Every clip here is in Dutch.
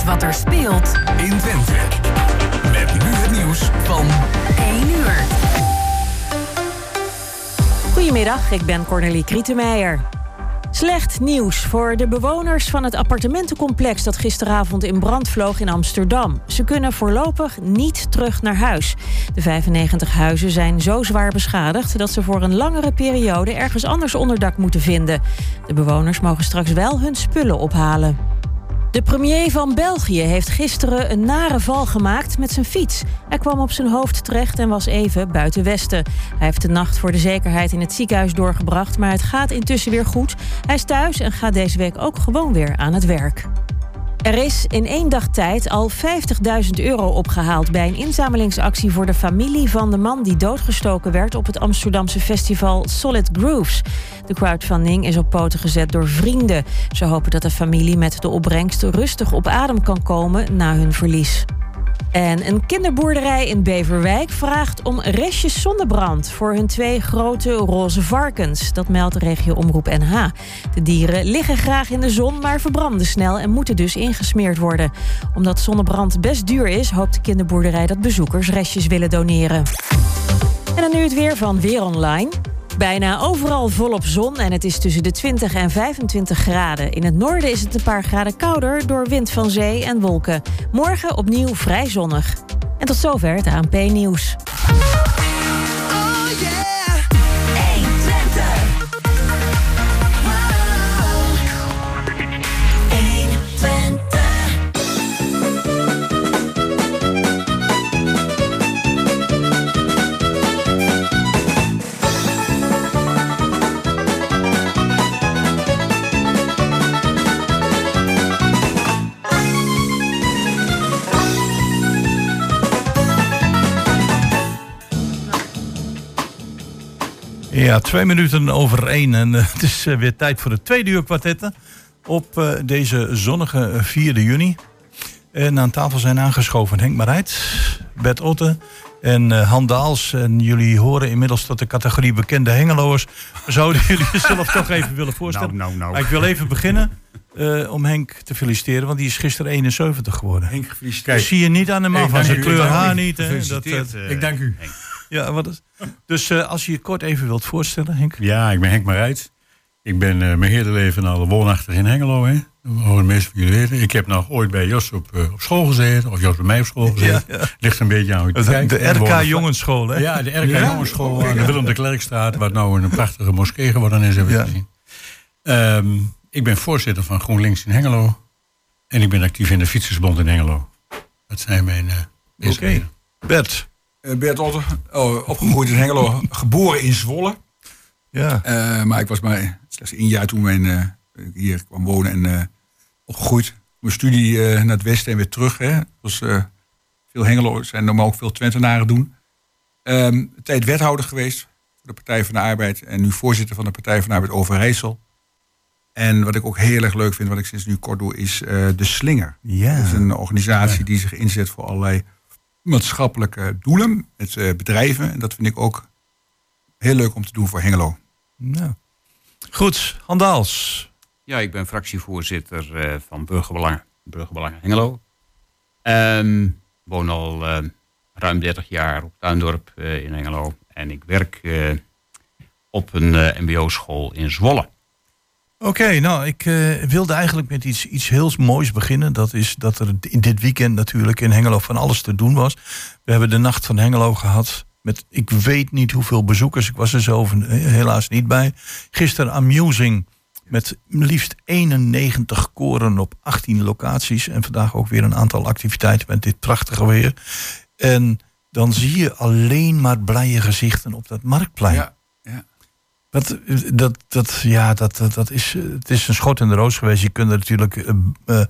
weet wat er speelt in Twente. Met nu het nieuws van 1 uur. Goedemiddag, ik ben Cornelie Krietenmeijer. Slecht nieuws voor de bewoners van het appartementencomplex dat gisteravond in brand vloog in Amsterdam. Ze kunnen voorlopig niet terug naar huis. De 95 huizen zijn zo zwaar beschadigd dat ze voor een langere periode ergens anders onderdak moeten vinden. De bewoners mogen straks wel hun spullen ophalen. De premier van België heeft gisteren een nare val gemaakt met zijn fiets. Hij kwam op zijn hoofd terecht en was even buiten Westen. Hij heeft de nacht voor de zekerheid in het ziekenhuis doorgebracht, maar het gaat intussen weer goed. Hij is thuis en gaat deze week ook gewoon weer aan het werk. Er is in één dag tijd al 50.000 euro opgehaald bij een inzamelingsactie voor de familie van de man die doodgestoken werd op het Amsterdamse festival Solid Grooves. De crowdfunding is op poten gezet door vrienden. Ze hopen dat de familie met de opbrengst rustig op adem kan komen na hun verlies. En een kinderboerderij in Beverwijk vraagt om restjes zonnebrand voor hun twee grote roze varkens. Dat meldt regio Omroep NH. De dieren liggen graag in de zon, maar verbranden snel en moeten dus ingesmeerd worden. Omdat zonnebrand best duur is, hoopt de kinderboerderij dat bezoekers restjes willen doneren. En dan nu het weer van Weer Online. Bijna overal volop zon en het is tussen de 20 en 25 graden. In het noorden is het een paar graden kouder door wind van zee en wolken. Morgen opnieuw vrij zonnig. En tot zover het ANP-nieuws. Ja, twee minuten over één. En uh, het is uh, weer tijd voor de tweede uur kwartetten. Op uh, deze zonnige 4 juni. En aan tafel zijn aangeschoven Henk Marijt, Bert Otte en Han Daals. En jullie horen inmiddels tot de categorie bekende hengeloers. Zouden jullie jezelf toch even willen voorstellen? Nou, nou, nou. Maar ik wil even beginnen om Henk te feliciteren. Want die is gisteren 71 geworden. Henk, gefeliciteerd. Dat zie je niet aan de man van zijn kleur haar niet. Hè? Dat, ik dank u. Henk. Ja, wat is... Dus uh, als je je kort even wilt voorstellen, Henk. Ja, ik ben Henk Marijt. Ik ben uh, mijn hele leven al woonachtig in Hengelo. Hè. Dat de meeste van jullie weten. Ik heb nog ooit bij Jos op, uh, op school gezeten. Of Jos bij mij op school gezeten. Ja, ja. Ligt een beetje aan hoe je kijkt. De RK Jongensschool, hè? Ja, de RK ja? Jongensschool aan de Willem de Klerkstraat. Wat nou een prachtige moskee geworden is, hebben we gezien. Um, ik ben voorzitter van GroenLinks in Hengelo. En ik ben actief in de Fietsersbond in Hengelo. Dat zijn mijn uh, Oké. Okay. Bert. Uh, Bert Otter, oh, opgegroeid in Hengelo, geboren in Zwolle. Ja. Uh, maar ik was maar slechts één jaar toen mijn, uh, ik hier kwam wonen en opgegroeid. Mijn studie naar het westen en weer terug. Hè. Was veel Hengelo's en maar ook veel Twentenaren doen. Um, een tijd wethouder geweest voor de Partij van de Arbeid. En nu voorzitter van de Partij van de Arbeid Overijssel. En wat ik ook heel erg leuk vind, wat ik sinds nu kort doe, is De Slinger. Ja. Dat is een organisatie ja. die zich inzet voor allerlei maatschappelijke doelen met uh, bedrijven. En dat vind ik ook heel leuk om te doen voor Hengelo. Nou. Goed, Handaals. Ja, ik ben fractievoorzitter uh, van Burgerbelangen, Burgerbelangen Hengelo. Um, woon al uh, ruim 30 jaar op Tuindorp in Hengelo. En ik werk op een mbo-school in Zwolle. Oké, nou, ik uh, wilde eigenlijk met iets, iets heel moois beginnen. Dat is dat er in dit weekend natuurlijk in Hengelo van alles te doen was. We hebben de Nacht van Hengelo gehad. Met ik weet niet hoeveel bezoekers. Ik was er zelf helaas niet bij. Gisteren Amusing. Met liefst 91 koren op 18 locaties. En vandaag ook weer een aantal activiteiten met dit prachtige weer. En dan zie je alleen maar blije gezichten op dat marktplein. Ja. Dat, dat, dat, ja, dat, dat, dat is, het is een schot in de roos geweest. Je kunt er natuurlijk uh, uh,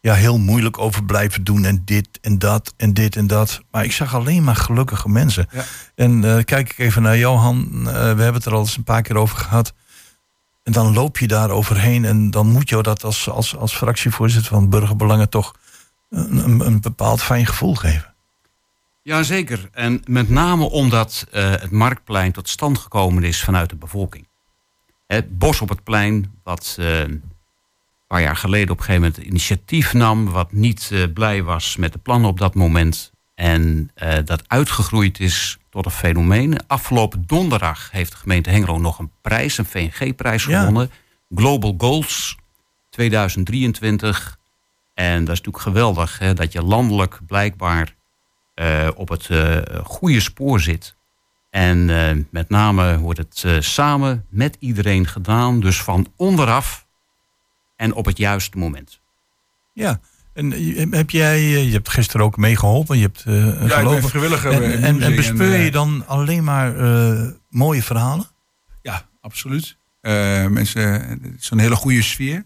ja, heel moeilijk over blijven doen. En dit en dat en dit en dat. Maar ik zag alleen maar gelukkige mensen. Ja. En uh, kijk ik even naar Johan. we hebben het er al eens een paar keer over gehad. En dan loop je daar overheen. En dan moet je dat als, als, als fractievoorzitter van Burgerbelangen toch een, een, een bepaald fijn gevoel geven. Jazeker. En met name omdat uh, het marktplein tot stand gekomen is vanuit de bevolking. Het bos op het plein, wat uh, paar jaar geleden op een gegeven moment initiatief nam, wat niet eh, blij was met de plannen op dat moment. En eh, dat uitgegroeid is tot een fenomeen. Afgelopen donderdag heeft de gemeente Hengelo nog een prijs, een VNG-prijs Ja. gewonnen. Global Goals 2023. En dat is natuurlijk geweldig hè, dat je landelijk blijkbaar eh, op het eh, goede spoor zit. En eh, met name wordt het eh, samen met iedereen gedaan. Dus van onderaf en op het juiste moment. Ja. En eh, heb jij, eh, je hebt gisteren ook meegeholpen, je hebt eh Ja, ik ben gelopen. vrijwilliger. En, en, bespeur eh, je dan alleen maar eh, mooie verhalen? Ja, absoluut. Eh, mensen, het is een hele goede sfeer.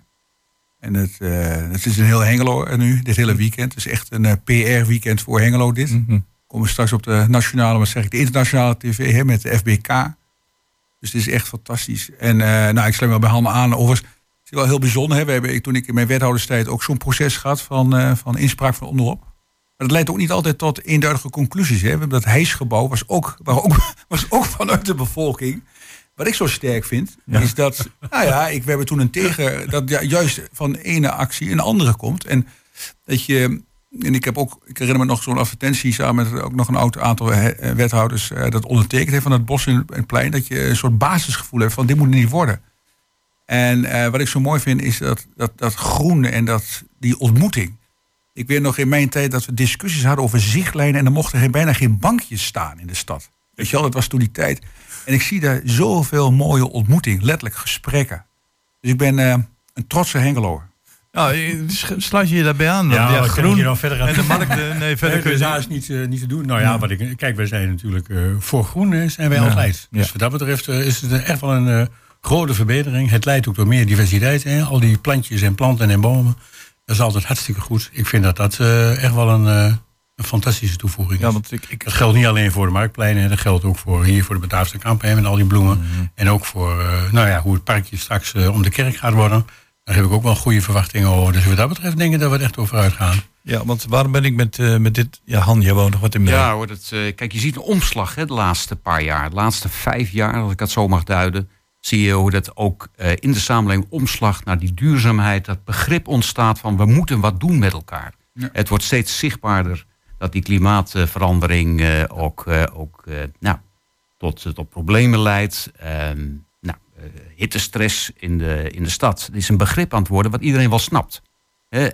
En het, eh, het is een heel Hengelo er nu, dit hele weekend. Het is echt een PR-weekend voor Hengelo dit. Mhm. Komen we straks op de nationale, wat zeg ik, de internationale tv hè, met de FBK. Dus het is echt fantastisch. En eh, nou, ik sluit me bij handen aan. Overigens, het is wel heel bijzonder. Hè. We hebben toen ik in mijn wethouderstijd ook zo'n proces gehad van, eh, van inspraak van onderop. Maar dat leidt ook niet altijd tot eenduidige conclusies. Hè. We hebben dat hijsgebouw was ook, waar ook, was ook vanuit de bevolking. Wat ik zo sterk vind, Ja. is dat, nou ja, ik, we hebben toen een tegen, dat ja, juist van ene actie een andere komt. En dat je, en ik heb ook, ik herinner me nog zo'n advertentie samen met ook nog een oud aantal eh, wethouders eh, dat ondertekend heeft van het bos in het plein, dat je een soort basisgevoel hebt van dit moet niet worden. En eh, wat ik zo mooi vind is dat, dat, dat groen en dat, die ontmoeting. Ik weet nog in mijn tijd dat we discussies hadden over zichtlijnen en er mochten bijna geen bankjes staan in de stad. Weet je wel, dat was toen die tijd. En ik zie daar zoveel mooie ontmoeting, letterlijk gesprekken. Dus ik ben eh, een trotse Hengeloer. Nou, eh, sluit je je daarbij aan? Ja, Want wat kan ik hier nou verder aan en de markt, eh, nee, verder Nee, kun dus je daar is niet, eh, niet te doen. Nou ja, wat ik, kijk, wij zijn natuurlijk eh, voor groen eh, zijn wij Ja. altijd. Ja. Dus wat dat betreft eh, is het echt wel een eh, grote verbetering. Het leidt ook tot meer diversiteit. Hè? Al die plantjes en planten en bomen. Dat is altijd hartstikke goed. Ik vind dat dat eh, echt wel een, eh, een fantastische toevoeging. Ja, want ik, ik, Dat geldt niet alleen voor de marktpleinen, hè. dat geldt ook voor hier voor de Bataafse kampen met al die bloemen. Mhm. En ook voor eh, nou ja, hoe het parkje straks eh, om de kerk gaat worden. Daar heb ik ook wel goede verwachtingen over. Dus wat dat betreft denk ik dat we er echt over uitgaan. ja, want waarom ben ik met, eh, met dit... Ja, Han, jij woont nog wat in mee. Ja, hoor, dat, eh, kijk, je ziet een omslag hè, de laatste paar jaar. De laatste vijf jaar, als ik dat zo mag duiden... zie je hoe dat ook eh, in de samenleving omslag naar die duurzaamheid... dat begrip ontstaat van we moeten wat doen met elkaar. Ja. Het wordt steeds zichtbaarder dat die klimaatverandering eh, ook, eh, ook eh, nou, tot, tot problemen leidt. Ehm, nou, hittestress in de, in de stad. Het is een begrip aan het worden wat iedereen wel snapt.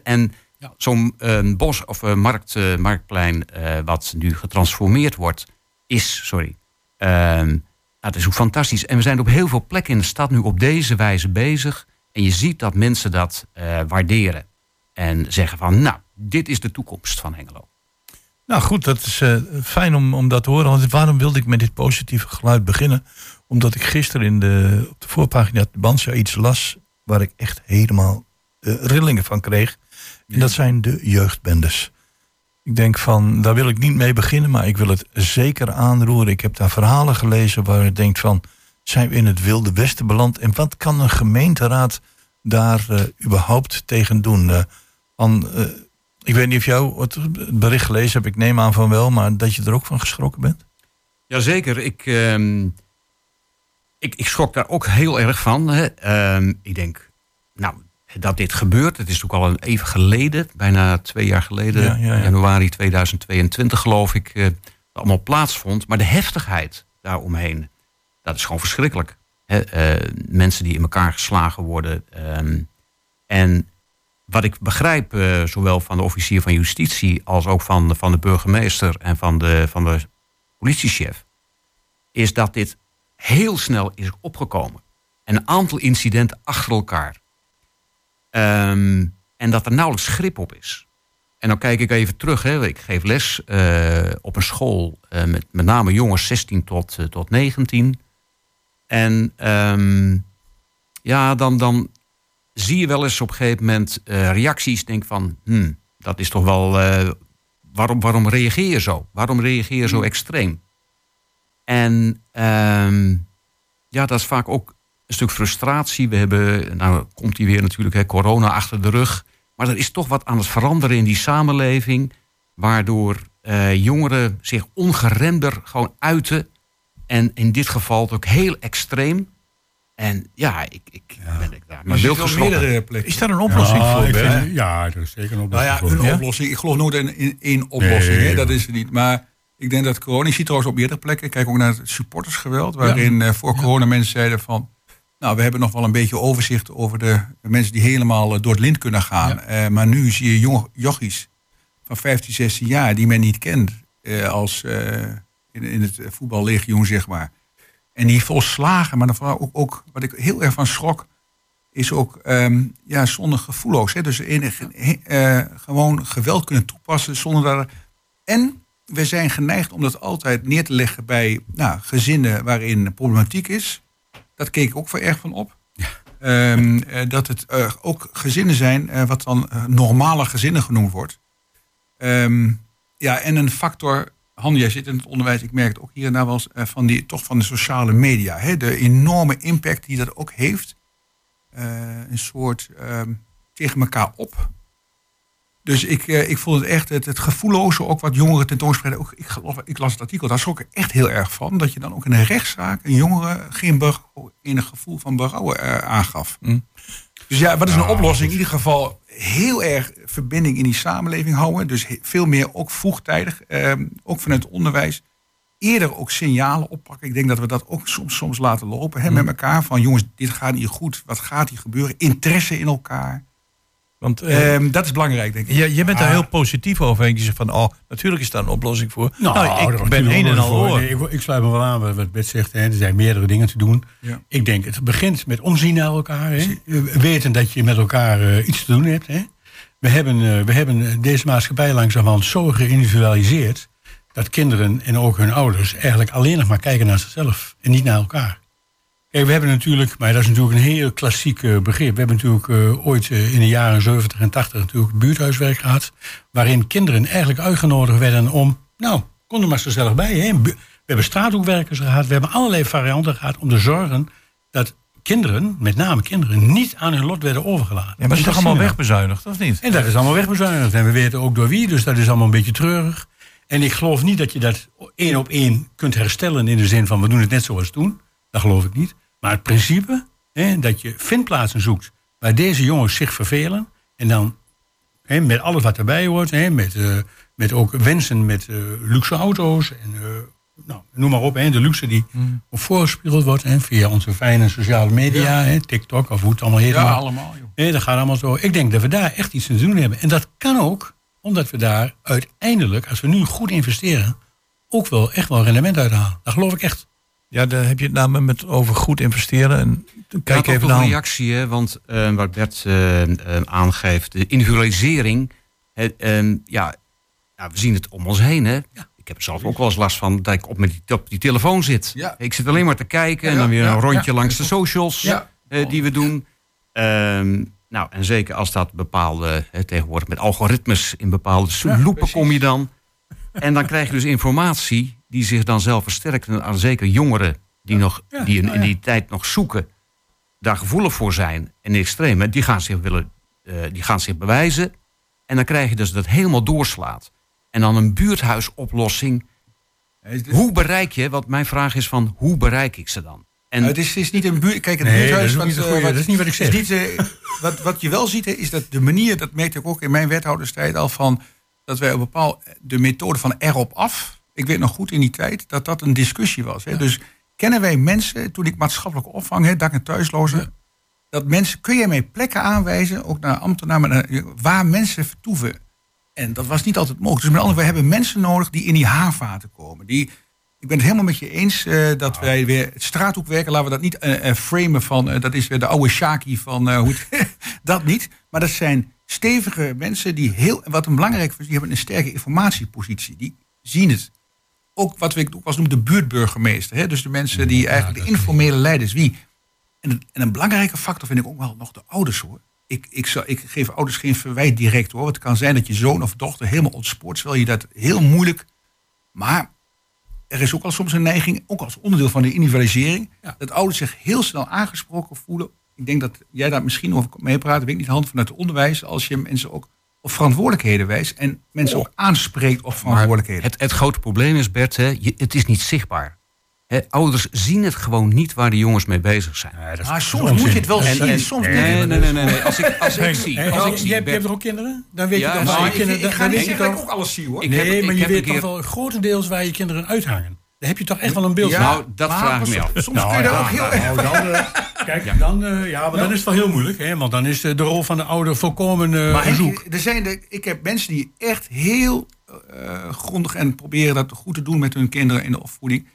En Ja. zo'n bos of markt, marktplein wat nu getransformeerd wordt, is, sorry. ehm, het is ook fantastisch. En we zijn op heel veel plekken in de stad nu op deze wijze bezig. En je ziet dat mensen dat waarderen. En zeggen van, nou, dit is de toekomst van Hengelo. Nou goed, dat is eh, fijn om, om dat te horen. Want waarom wilde ik met dit positieve geluid beginnen? Omdat ik gisteren in de, op de voorpagina de Bansia iets las... waar ik echt helemaal eh, rillingen van kreeg. En dat zijn de jeugdbendes. Ik denk van, daar wil ik niet mee beginnen... maar ik wil het zeker aanroeren. Ik heb daar verhalen gelezen waar ik denk van... zijn we in het wilde westen beland? En wat kan een gemeenteraad daar eh, überhaupt tegen doen? Ik weet niet of jou het bericht gelezen hebt, ik neem aan van wel, maar dat je er ook van geschrokken bent? Jazeker, ik, ehm, ik, ik schrok daar ook heel erg van. Hè. Ehm, ik denk, nou, dat dit gebeurt, het is ook al een even geleden, bijna twee jaar geleden, Ja, ja, ja. januari 2022 geloof ik, eh, dat allemaal plaatsvond. Maar de heftigheid daaromheen, dat is gewoon verschrikkelijk. Hè. Eh, mensen die in elkaar geslagen worden. ehm, en wat ik begrijp, eh, zowel van de officier van justitie als ook van, van de burgemeester en van de, van de politiechef, is dat dit heel snel is opgekomen. En een aantal incidenten achter elkaar. Ehm, en dat er nauwelijks grip op is. En dan kijk ik even terug. Hè. Ik geef les eh, op een school eh, met met name jongens 16 tot, tot 19. En ehm, ja, dan, dan zie je wel eens op een gegeven moment eh, reacties. Denk van, hmm, dat is toch wel... eh, waarom, waarom reageer je zo? Waarom reageer je zo extreem? En ehm, ja, dat is vaak ook een stuk frustratie. We hebben, nou komt die weer natuurlijk, hè, corona achter de rug. Maar er is toch wat aan het veranderen in die samenleving. Waardoor eh, jongeren zich ongeremder gewoon uiten. En in dit geval ook heel extreem. En ja, ik, ik ben ik daar. Maar wel geschrokken. meerdere plekken. Is daar een oplossing Ja, voor? ik vind- ja, er is zeker een Nou oplossing ja, voor. een Ja? oplossing. Ik geloof nooit in, in één oplossing. Nee, hè? Dat is het niet. Maar ik denk dat corona... Je ziet trouwens op meerdere plekken. Kijk ook naar het supportersgeweld. Waarin eh, voor corona mensen zeiden van... Nou, we hebben nog wel een beetje overzicht over de mensen die helemaal eh, door het lint kunnen gaan. Eh, maar nu zie je jonge jochies van 15, 16 jaar die men niet kent. eh, als eh, in, in het voetballegioen, zeg maar. En die volslagen, maar dan vooral ook, ook wat ik heel erg van schrok, is ook ehm, ja, zonder gevoelloos. Hè? Dus eh, gewoon geweld kunnen toepassen zonder dat er... En we zijn geneigd om dat altijd neer te leggen bij nou, gezinnen waarin problematiek is. Dat keek ik ook voor erg van op. Ehm, eh, dat het eh, ook gezinnen zijn, wat dan normale gezinnen genoemd wordt. Ehm, ja, en een factor, Han, jij zit in het onderwijs, ik merk het ook hier en daar wel eens, eh, van, die, toch van de sociale media. Hè? De enorme impact die dat ook heeft. Eh, een soort ehm, tegen elkaar op. Dus ik, eh, ik vond het echt het, het gevoelloze, ook wat jongeren tentoonspreiden. Ook, ik, geloof, ik las het artikel, daar schrok ik echt heel erg van. Dat je dan ook in een rechtszaak een jongere geen enig gevoel van berouwen aangaf. Dus ja, wat is een Ja, oplossing? In ieder geval heel erg verbinding in die samenleving houden. Dus veel meer ook vroegtijdig, ehm, ook vanuit het onderwijs. Eerder ook signalen oppakken. Ik denk dat we dat ook soms, soms laten lopen hè, met elkaar. Van jongens, dit gaat niet goed. Wat gaat hier gebeuren? Interesse in elkaar. Want eh, Ehm, dat is belangrijk, denk ik. je, je bent daar Ah. heel positief over. En je zegt van, oh, natuurlijk is daar een oplossing voor. Nou, daar ik ben een en al voor. oor. Nee, ik, ik sluit me wel aan wat- wat Bert zegt. Hè. Er zijn meerdere dingen te doen. Ja. Ik denk, het begint met omzien naar elkaar. Hè. Weten dat je met elkaar eh, iets te doen hebt. Hè. We, hebben, eh, we hebben deze maatschappij langzamerhand zo geïndividualiseerd... dat kinderen en ook hun ouders eigenlijk alleen nog maar kijken naar zichzelf... en niet naar elkaar. Kijk, we hebben natuurlijk, maar dat is natuurlijk een heel klassiek eh, begrip. We hebben natuurlijk eh, ooit eh, in de jaren 70 en 80 natuurlijk buurthuiswerk gehad. Waarin kinderen eigenlijk uitgenodigd werden om, nou, kom er maar zo zelf bij. Hè? We hebben straathoekwerkers gehad, we hebben allerlei varianten gehad om te zorgen dat kinderen, met name kinderen, niet aan hun lot werden overgelaten. Ja, maar het is toch dat allemaal we. wegbezuinigd, of niet? En dat is allemaal wegbezuinigd. En we weten ook door wie, dus dat is allemaal een beetje treurig. En ik geloof niet dat je dat één op één kunt herstellen in de zin van we doen het net zoals toen. Dat geloof ik niet. Maar het principe, hè, dat je vindplaatsen zoekt waar deze jongens zich vervelen. En dan hè, met alles wat erbij hoort, hè, met, eh, met ook wensen met eh, luxe auto's. En, eh, nou, noem maar op, hè, de luxe die op voorgespiegeld wordt hè, via onze fijne sociale media, hè, TikTok of hoe het allemaal heet. Ja, maar. allemaal. Joh. Nee, dat gaat allemaal zo. Ik denk dat we daar echt iets te doen hebben. En dat kan ook omdat we daar uiteindelijk, als we nu goed investeren, ook wel echt wel rendement uithalen. Dat geloof ik echt. Ja, daar heb je het namelijk met over goed investeren. En kijk Ja, even toch een naar... reactie, hè, want eh, wat Bert eh, eh, aangeeft, de individualisering. Ja, we zien het om ons heen. Hè. Ik heb er zelf ook wel eens last van dat ik op, met die, op die telefoon zit. Ja. Ik zit alleen maar te kijken en dan weer een rondje langs de socials die we doen. Ehm, nou, en zeker als dat bepaalde, hè, tegenwoordig met algoritmes in bepaalde loepen kom je dan. En dan krijg je dus informatie die zich dan zelf versterkt. En aan zeker jongeren die, nog, Ja, die in, nou in ja. die tijd nog zoeken, daar gevoelig voor zijn. En de extreme, die gaan zich, willen, eh, die gaan zich bewijzen. En dan krijg je dus dat het helemaal doorslaat. En dan een buurthuisoplossing. Hoe bereik je, want mijn vraag is van, hoe bereik ik ze dan? En het, is, het is niet een buurt. Kijk, het Nee, buurthuis. dat is wat, eh, goeie- wat- dat is niet wat ik zeg. is niet, eh, wat, wat je wel ziet, is dat de manier, dat merkte ik ook in mijn wethouderstijd al van. Dat wij op bepaald. de methode van erop af. Ik weet nog goed in die tijd dat dat een discussie was. Hè. Dus kennen wij mensen, toen ik maatschappelijke opvang, hè, dak- en thuislozen. dat mensen, kun je mij plekken aanwijzen, ook naar ambtenaren, naar- waar mensen vertoeven. En dat was niet altijd mogelijk. Dus met andere woorden, we hebben mensen nodig die in die haarvaten komen. Die, ik ben het helemaal met je eens eh, dat wij weer het straathoekwerken, laten we dat niet eh, eh, framen van, eh, dat is weer de oude Shaki van, eh, hoe het, dat niet. Maar dat zijn stevige mensen die heel, wat een belangrijk is, die hebben een sterke informatiepositie. Die zien het. Ook wat we ook was noemen de buurtburgemeester. Hè? Dus de mensen die eigenlijk de informele leiders. Wie? En, het- en een belangrijke factor vind ik ook wel nog de ouders hoor. Ik, ik, zou, ik geef ouders geen verwijt direct hoor. Het kan zijn dat je zoon of dochter helemaal ontspoort. Terwijl je dat heel moeilijk. Maar er is ook al soms een neiging, ook als onderdeel van de individualisering. Dat ouders zich heel snel aangesproken voelen. Ik denk dat jij daar misschien over kan meepraten. Weet ik niet, hand vanuit het onderwijs. Als je mensen ook op verantwoordelijkheden wijst. En mensen ook aanspreekt op maar verantwoordelijkheden. het, het grote probleem is, Bert, hè, je, het is niet zichtbaar. Hè, ouders zien het gewoon niet waar de jongens mee bezig zijn. Ja, dat is- Maar soms onzin. moet je het wel En- zien. en- soms Nee, nee, nee, nee, nee. Als ik, als ik zie, als ik zie je, hebt, je Bert- hebt toch ook kinderen? Dan weet Ja, je toch je ik, kinderen... ik, dan- ik ga dan niet weet je zeggen dat ik toch... ook alles zie hoor. Ik Nee, heb- ik maar je weet toch wel grotendeels waar je kinderen uithangen. Daar heb je toch echt wel een beeld Ja, van. Nou, dat maar vraag ik me soms- af. Soms kun je daar ook heel erg... Kijk, dan, eh, ja, maar dan is het wel heel moeilijk. Hè? Want dan is de, rol van de ouder volkomen eh Maar zoek. er zijn de, ik heb mensen die echt heel eh, grondig en proberen dat goed te doen met hun kinderen in de opvoeding.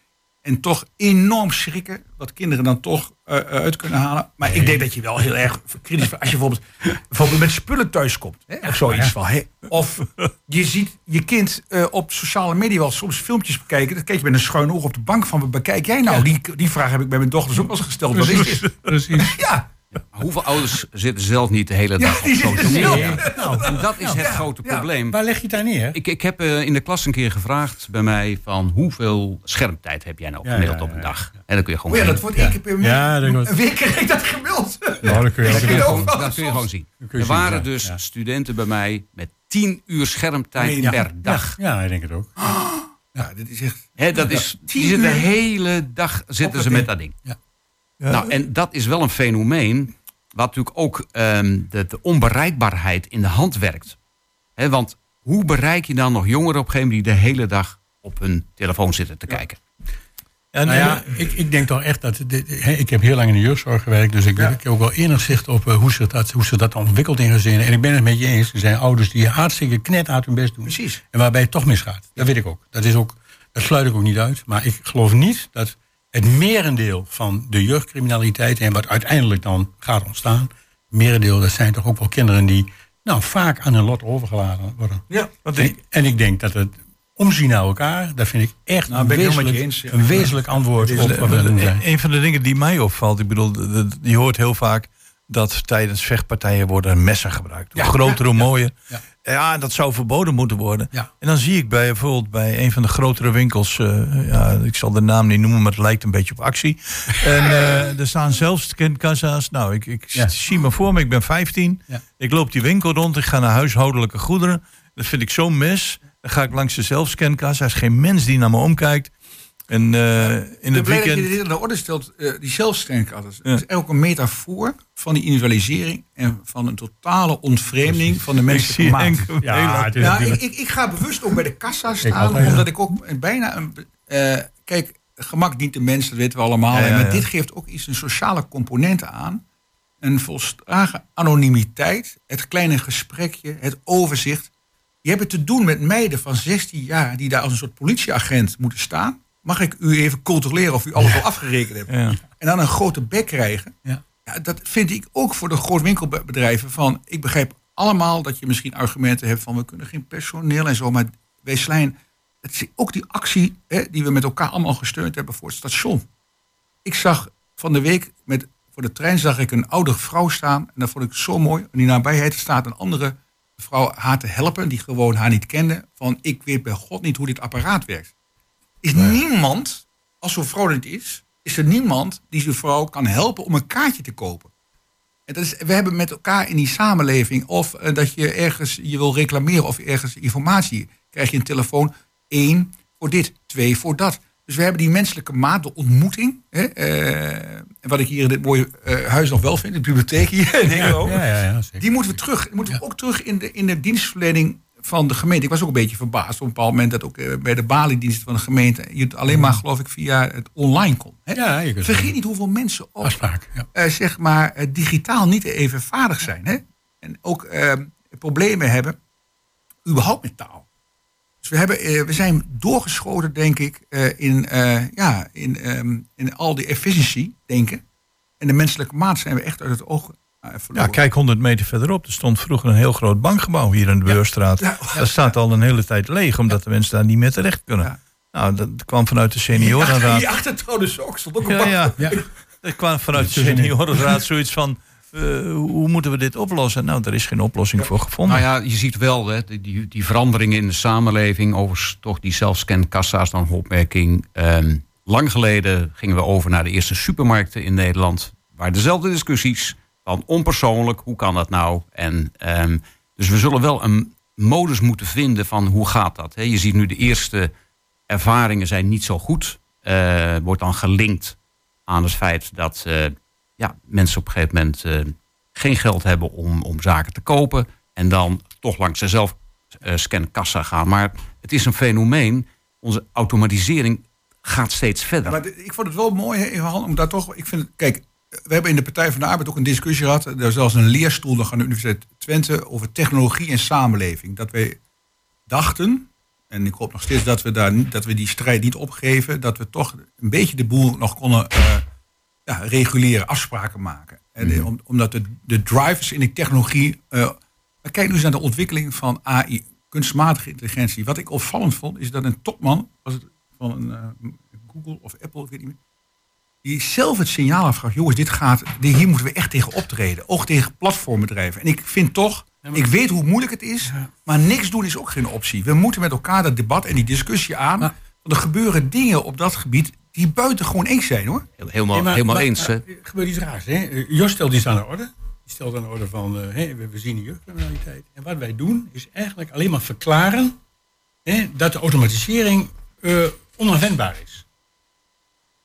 En toch enorm schrikken wat kinderen dan toch eh, uit kunnen halen. Maar ik denk dat je wel heel erg kritisch als je bijvoorbeeld, bijvoorbeeld met spullen thuiskomt. Hè, of zoiets van. Hè, of je ziet je kind eh, op sociale media wel soms filmpjes bekijken. Dan kijk je met een schuin oog op de bank van wat bekijk jij nou? Die, die vraag heb ik bij mijn dochters ook wel eens gesteld. Wat is dit? Precies. Ja, Hoeveel ouders zitten zelf niet de hele ja dag op social media? Nou, En dat is het grote ja. probleem. waar leg je het daar neer? Ik, ik heb eh, in de klas een keer gevraagd bij mij van hoeveel schermtijd heb jij nou Ja, gemiddeld ja, op een dag? En dan kun je gewoon Oh ja, zien. dat wordt één keer per week. Ja, dat Een week kreeg ik dat gemeld. Nou, dan kun je Dat kun je gewoon, dat kun je gewoon zien. Er zien, waren ja, dus ja. studenten bij mij met 10 uur schermtijd Ja. per dag. Ja, ik denk het ook. Ja, dit is echt... Hè, dat is, die 10 zitten de hele dag zitten ze met dat ding. Ja. Ja. Nou, en dat is wel een fenomeen wat natuurlijk ook ehm, de, de onbereikbaarheid in de hand werkt. Hè, want hoe bereik je dan nog jongeren op een gegeven moment die de hele dag op hun telefoon zitten te kijken? En, Nou ja, ik, ik denk toch echt dat. dit- hè, ik heb heel lang in de jeugdzorg gewerkt, dus ik, ik heb ook wel enig zicht op eh, hoe, zich dat, hoe zich dat ontwikkelt in gezinnen. En ik ben het met je eens. Er zijn ouders die hartstikke knet uit hun best doen. Precies. En waarbij het toch misgaat. Dat weet ik ook. Dat, is ook. dat sluit ik ook niet uit. Maar ik geloof niet dat het merendeel van de jeugdcriminaliteit en wat uiteindelijk dan gaat ontstaan. Merendeel, dat zijn toch ook wel kinderen die nou, vaak aan hun lot overgelaten worden. Ja, want En, ik, en ik denk dat het omzien naar elkaar, dat vind ik echt Nou, een, wezenlijk, met je eens, ja. een wezenlijk antwoord op wat we doen zijn. een van de dingen die mij opvalt, ik bedoel, je hoort heel vaak dat tijdens vechtpartijen worden messen gebruikt. Hoe groter, hoe mooier. ja. Ja, dat zou verboden moeten worden. Ja. En dan zie ik bij, bijvoorbeeld bij een van de grotere winkels, eh, ja, ik zal de naam niet noemen, maar het lijkt een beetje op actie. en eh, er staan zelfs kindkassa's. Nou, ik, ik Ja. zie me voor me, ik ben 15. Ja. Ik loop die winkel rond, ik ga naar huishoudelijke goederen. Dat vind ik zo'n mes. Dan ga ik langs de zelfscankassa. Er is geen mens die naar me omkijkt. En eh, in Ik het ben blij dat je weekend... dit aan de orde stelt. eh, die zelfstankatters. Ja. Dat is ook een metafoor van die individualisering en van een totale ontvreemding van de Ik menselijke zie maat. Ja, heel- het is Ja, ik, ik, ik ga bewust ook bij de kassa staan, altijd, omdat ik ook bijna een. eh, kijk, gemak dient de mens, dat weten we allemaal. Ja, ja, en met ja. dit geeft ook iets een sociale component aan. Een volslagen anonimiteit, het kleine gesprekje, het overzicht. Je hebt het te doen met meiden van 16 jaar die daar als een soort politieagent moeten staan. Mag ik u even controleren of u alles al afgerekend hebt? Ja. En dan een grote bek krijgen. Ja. Ja, dat vind ik ook voor de grootwinkelbedrijven. Van, ik begrijp allemaal dat je misschien argumenten hebt van we kunnen geen personeel en zo. Maar wij het is ook die actie hè, die we met elkaar allemaal gesteund hebben voor het station. Ik zag van de week met, voor de trein zag ik een oude vrouw staan. En dat vond ik zo mooi. In die nabijheid staat een andere vrouw haar te helpen. Die gewoon haar niet kende. Van ik weet bij God niet hoe dit apparaat werkt. Is niemand, als zo'n vrouw niet is, is er niemand die zo'n vrouw kan helpen om een kaartje te kopen. En dat is, we hebben met elkaar in die samenleving, of eh, dat je ergens je wil reclameren of ergens informatie, krijg je een telefoon, één voor dit, twee voor dat. Dus we hebben die menselijke maat, de ontmoeting. Hè, eh, en wat ik hier in dit mooie eh, huis nog wel vind, de bibliotheek hier ja, ja, ja, zeker. Die moeten we terug. Die moeten we ook terug in de, in de dienstverlening van de gemeente. Ik was ook een beetje verbaasd op een bepaald moment dat ook eh, bij de baliedienst van de gemeente je het alleen maar, geloof ik, via het online kon. Hè? Ja, je kunt Vergeet niet hoeveel mensen ook afspraak. Ja. eh, zeg maar, eh, digitaal niet even vaardig zijn. Hè? En ook eh, problemen hebben, überhaupt met taal. Dus we, hebben, we zijn doorgeschoten, denk ik, in, ja, in, ehm, in al die efficiëntie denken. En de menselijke maat zijn we echt uit het oog Ja, verloren. kijk 100 meter verderop. Er stond vroeger een heel groot bankgebouw hier in de Beurstraat. Ja. Dat staat al een hele tijd leeg, omdat de mensen daar niet meer terecht kunnen. Ja. Nou, dat kwam vanuit de Ja, seniorenraad. die achtertrouw dus ook. Stond ook een Ja, bank. ja. Ja. Er kwam vanuit de seniorenraad zoiets van... eh, hoe moeten we dit oplossen? Nou, er is geen oplossing voor gevonden. Nou ja, je ziet wel hè, die- die, veranderingen in de samenleving. Overigens toch die zelfscankassa's dan een opmerking. Ehm, lang geleden gingen we over naar de eerste supermarkten in Nederland. Waar dezelfde discussies van onpersoonlijk, hoe kan dat nou? En, ehm, dus we zullen wel een modus moeten vinden van hoe gaat dat? Je ziet nu de eerste ervaringen zijn niet zo goed. eh, wordt dan gelinkt aan het feit dat eh, ja, mensen op een gegeven moment eh, geen geld hebben om, om zaken te kopen. En dan toch langs de zelfscankassa gaan. Maar het is een fenomeen. Onze automatisering gaat steeds verder. Maar ik vond het wel mooi, hè, Johan, om daar toch. Ik vind, kijk, we hebben in de Partij van de Arbeid ook een discussie gehad. Er zelfs een leerstoel nog aan de Universiteit Twente over technologie en samenleving. Dat wij dachten, en ik hoop nog steeds dat we, daar, dat we die strijd niet opgeven, dat we toch een beetje de boel nog konden eh, ja, reguleren, afspraken maken. En, om, omdat de, de drivers in die technologie. maar kijk nu eens naar de ontwikkeling van AI, kunstmatige intelligentie. Wat ik opvallend vond, is dat een topman was het van een eh, Google of Apple, ik weet niet meer. Die zelf het signaal afgaf, jongens, dit gaat, dit- hier moeten we echt tegen optreden. Ook tegen platformbedrijven. En ik vind toch, ik weet hoe moeilijk het is, maar niks doen is ook geen optie. We moeten met elkaar dat debat en die discussie aan. want er gebeuren dingen op dat gebied die buitengewoon eng zijn hoor. Helemaal, Nee, maar- helemaal maar, eens. Er gebeurt iets raars. Hè? Eh, Jos stelt iets aan de orde. Die stelt aan de orde van, eh, hè, we, we zien de jeugdcriminaliteit. En wat wij doen is eigenlijk alleen maar verklaren hè, dat de automatisering eh, onafwendbaar is.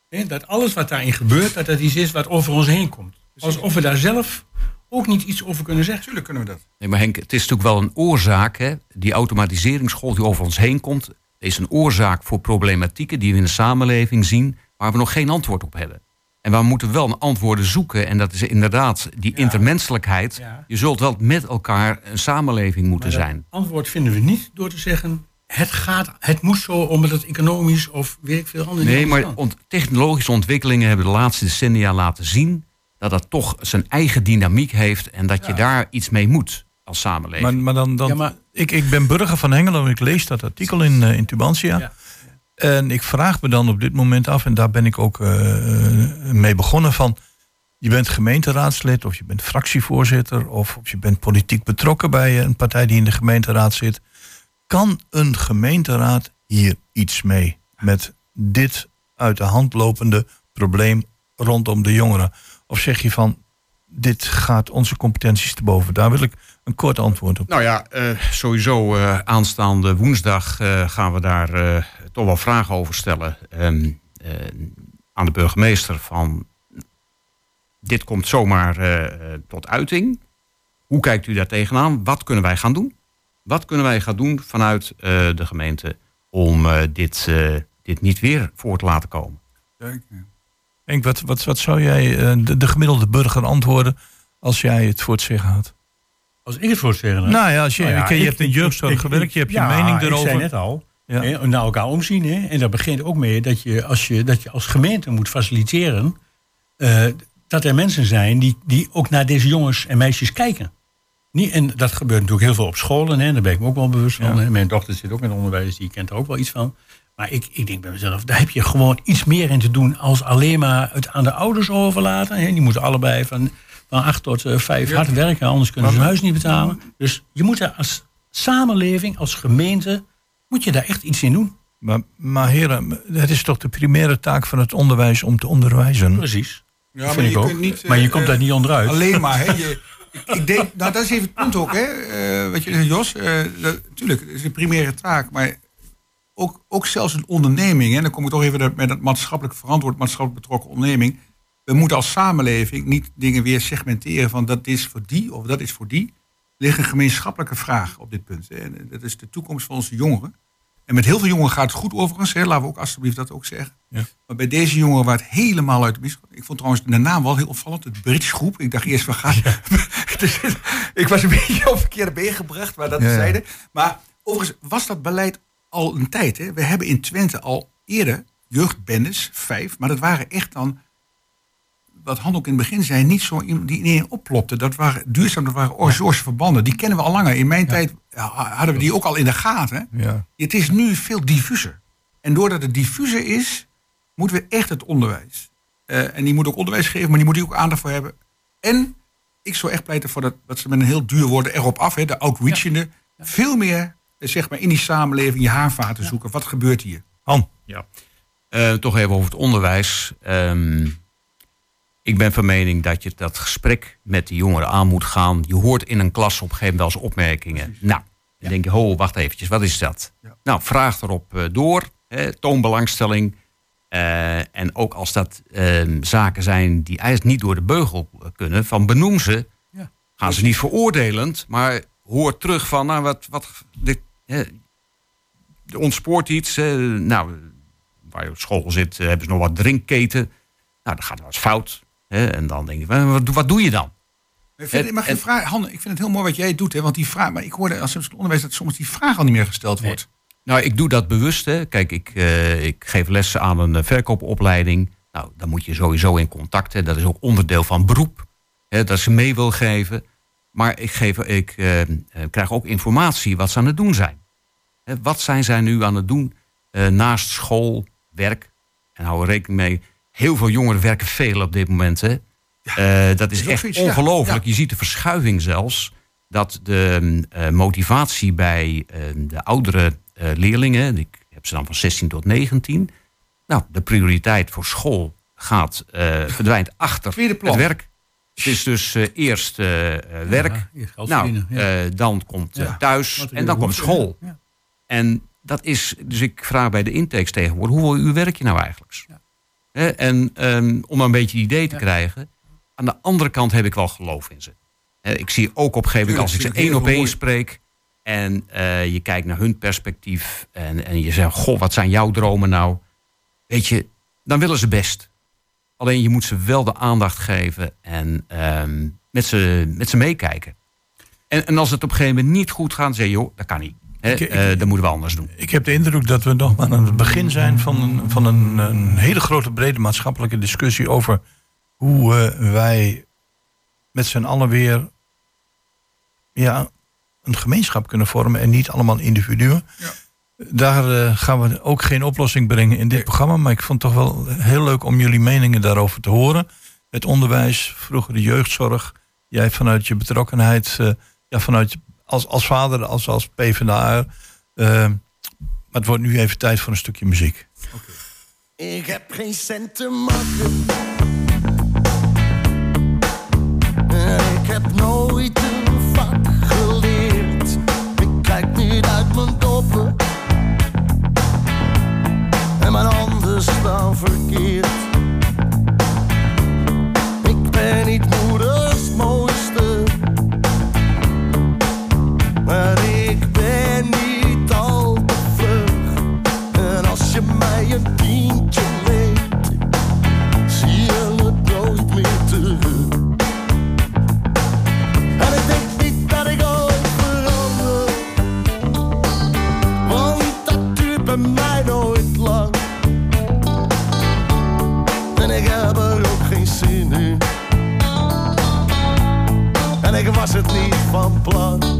Dat alles wat daarin gebeurt, dat dat iets is wat over ons heen komt. Alsof we daar zelf ook niet iets over kunnen zeggen. Natuurlijk kunnen we dat. Nee, maar Henk, het is natuurlijk wel een oorzaak. Hè? Die automatiseringsgolf die over ons heen komt, is een oorzaak voor problematieken die we in de samenleving zien, waar we nog geen antwoord op hebben. En we moeten wel een antwoorden zoeken. En dat is inderdaad die intermenselijkheid. Ja. Je zult wel met elkaar een samenleving moeten Maar dat zijn. antwoord vinden we niet door te zeggen, het, gaat, het moet zo omdat het economisch of weet ik veel anders Nee, maar ont- technologische ontwikkelingen hebben de laatste decennia laten zien dat dat toch zijn eigen dynamiek heeft en dat je daar iets mee moet als samenleving. Maar, maar dan, dan Ja, maar- ik, ik ben burger van Hengelo en ik lees dat artikel in, eh, in Tubantia. Ja. En ik vraag me dan op dit moment af, en daar ben ik ook eh, eh, mee begonnen van. Je bent gemeenteraadslid of je bent fractievoorzitter of, of je bent politiek betrokken bij een partij die in de gemeenteraad zit. Kan een gemeenteraad hier iets mee met dit uit de hand lopende probleem rondom de jongeren? Of zeg je van, dit gaat onze competenties te boven? Daar wil ik een kort antwoord op. Nou ja, eh, sowieso eh, aanstaande woensdag eh, gaan we daar toch wel vragen over stellen aan de burgemeester van dit komt zomaar tot uiting. Hoe kijkt u daar tegenaan? Wat kunnen wij gaan doen? Wat kunnen wij gaan doen vanuit eh, de gemeente om eh, dit, eh, dit niet weer voor te laten komen? Henk, wat, wat, wat zou jij eh, de, de gemiddelde burger antwoorden als jij het voor het zeggen had? Als ik het voor het zeggen heb. Nou ja, als je, Nou ja, je ik- hebt in jeugdzorg ik- gewerkt, je hebt je mening Ik zei erover. net al, Ja. hè, naar elkaar omzien. Hè, en dat begint ook mee dat je als je, dat je als gemeente moet faciliteren... eh, dat er mensen zijn die, die ook naar deze jongens en meisjes kijken. Niet, en dat gebeurt natuurlijk heel veel op scholen. Hè, daar ben ik me ook wel bewust van. Ja. Hè. Mijn dochter zit ook in onderwijs, die kent er ook wel iets van. Maar ik, ik denk bij mezelf, daar heb je gewoon iets meer in te doen... als alleen maar het aan de ouders overlaten. Hè. Die moeten allebei van, van acht tot eh, vijf hard werken... anders kunnen ze hun huis niet betalen. Dus je moet daar als samenleving, als gemeente... moet je daar echt iets in doen. Maar, maar heren, het is toch de primaire taak van het onderwijs om te onderwijzen? Precies. Ja, maar vind je ik ook. kunt niet, maar je eh, komt daar niet onderuit. Alleen maar, hè. Je, ik, denk, nou dat is even het punt ook, hè. eh, wat je zegt, Jos. eh, dat- tuurlijk, is een primaire taak, maar ook, ook zelfs een onderneming, hè. Dan kom ik toch even met dat maatschappelijk verantwoord, maatschappelijk betrokken onderneming. We moeten als samenleving niet dingen weer segmenteren van dat is voor die of dat is voor die. Er ligt een gemeenschappelijke vraag op dit punt. En dat is de toekomst van onze jongeren. En met heel veel jongeren gaat het goed overigens. Hè. Laten we ook alsjeblieft dat ook zeggen. Ja. Maar bij deze jongeren waar het helemaal uit de mis Ik vond trouwens de naam wel heel opvallend. Het Bridge Groep. Ik dacht eerst van. Dus, ik was een beetje op verkeerde been gebracht, maar dat Ja, zeiden. Maar overigens was dat beleid al een tijd. Hè. We hebben in Twente al eerder jeugdbendes, vijf. Maar dat waren echt dan, wat Han ook in het begin zei, niet zo die ineens opplopte. Dat waren duurzaam, dat waren orzoorse verbanden. Die kennen we al langer. In mijn tijd hadden we die ook al in de gaten. hè. Ja. Het is nu veel diffuser. En doordat het diffuser is, moeten we echt het onderwijs. eh, en die moet ook onderwijs geven, maar die moet die ook aandacht voor hebben. En ik zou echt pleiten voor dat, dat ze met een heel duur woorden erop af, hè, de outreachende, veel meer eh, zeg maar, in die samenleving je haarvaten zoeken. Wat gebeurt hier? Han, Ja. Eh, toch even over het onderwijs. Ehm, ik ben van mening dat je dat gesprek met de jongeren aan moet gaan. Je hoort in een klas op een gegeven moment wel eens opmerkingen. Nou, dan denk je, ho, wacht eventjes, wat is dat? Nou, vraag erop eh, door. Hè, toon belangstelling. Eh, en ook als dat ehm, zaken zijn die eigenlijk niet door de beugel kunnen, van benoem ze. Ja. Gaan ze niet veroordelend, maar hoor terug van, nou, wat, wat dit, hè, ontspoort iets. nou, waar je op school zit, eh, hebben ze nog wat drinkketen. Nou, dan gaat wel eens fout. Hè, en dan denk je, wat doe je dan? Ik vind, En- mag je en- vraag, Han, ik vind het heel mooi wat jij doet. Hè, want die vraag, maar ik hoorde als het onderwijs dat soms die vraag al niet meer gesteld wordt. Nou, ik doe dat bewust. Hè. Kijk, ik, eh, ik geef lessen aan een eh, verkoopopleiding. Nou, dan moet je sowieso in contact. Hè. Dat is ook onderdeel van beroep. Hè, dat ze mee wil geven. Maar ik, geef, ik eh, krijg ook informatie wat ze aan het doen zijn. Hè, wat zijn zij nu aan het doen naast school, werk? En hou er rekening mee, heel veel jongeren werken veel op dit moment. Hè. Eh, dat is echt zoiets, ongelooflijk. Ja. Je ziet de verschuiving zelfs. Dat de eh, motivatie bij eh, de oudere leerlingen, ik heb ze dan van 16 tot 19. Nou, de prioriteit voor school gaat, verdwijnt achter het werk. Het is dus eh, eerst werk. Ja, nou, ja. dan komt thuis en dan komt school. ja. En dat is, dus ik vraag bij de intakes tegenwoordig, hoe, hoe werk je nou eigenlijk? En ehm, om een beetje idee te krijgen. Aan de andere kant heb ik wel geloof in ze. Ik zie ook op een gegeven moment, als ik ze één op één spreek. En eh, je kijkt naar hun perspectief. En, en je zegt, goh, wat zijn jouw dromen nou? Weet je, dan willen ze best. Alleen je moet ze wel de aandacht geven en ehm, met, ze, met ze meekijken. En, en als het op een gegeven moment niet goed gaat, zeg je, joh, dat kan niet. Ik- ik- eh, dat moeten we anders doen. Ik heb de indruk dat we nog maar aan het begin zijn van een, van een, een hele grote brede maatschappelijke discussie over hoe eh, wij met z'n allen weer ja, een gemeenschap kunnen vormen en niet allemaal individuen. Daar eh, gaan we ook geen oplossing brengen in dit programma, maar ik vond het toch wel heel leuk om jullie meningen daarover te horen. Het onderwijs, vroeger de jeugdzorg, jij vanuit je betrokkenheid, eh, ja, vanuit je- als, als vader, als, als PvdA. maar het wordt nu even tijd voor een stukje muziek. Ik heb geen cent te maken. Heb nooit was het niet van plan.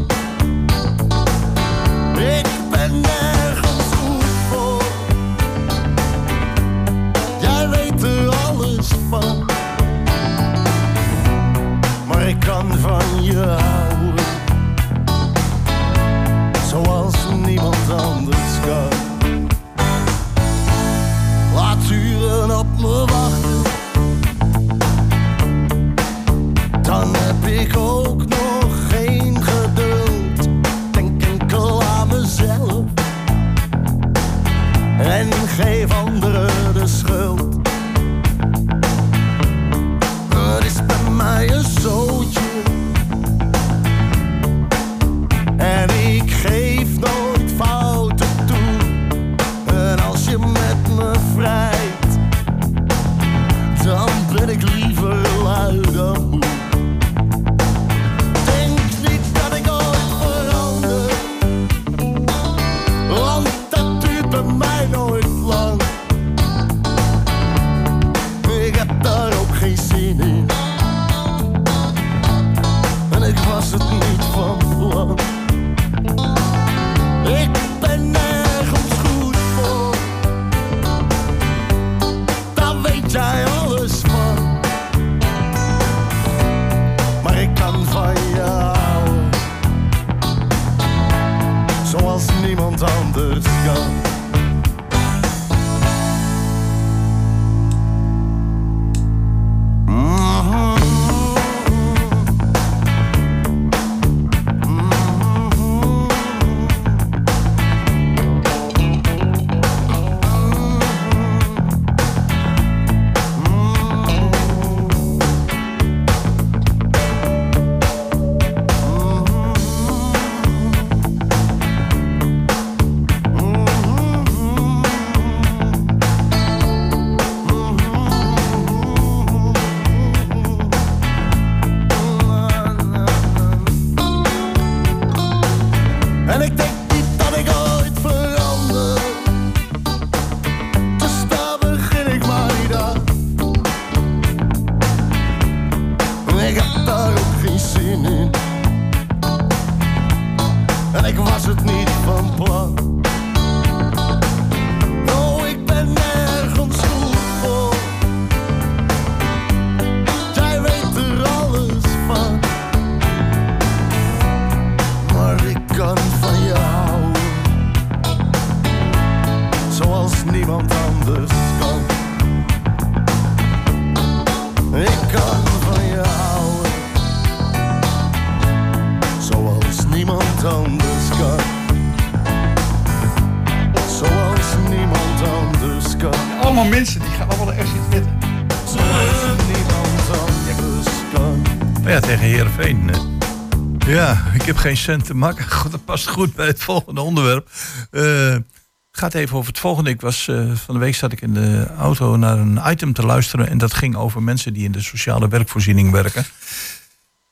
Geen cent te. Goed, dat past goed bij het volgende onderwerp. Het gaat even over het volgende. Ik was, eh, van de week zat ik in de auto naar een item te luisteren. En dat ging over mensen die in de sociale werkvoorziening werken.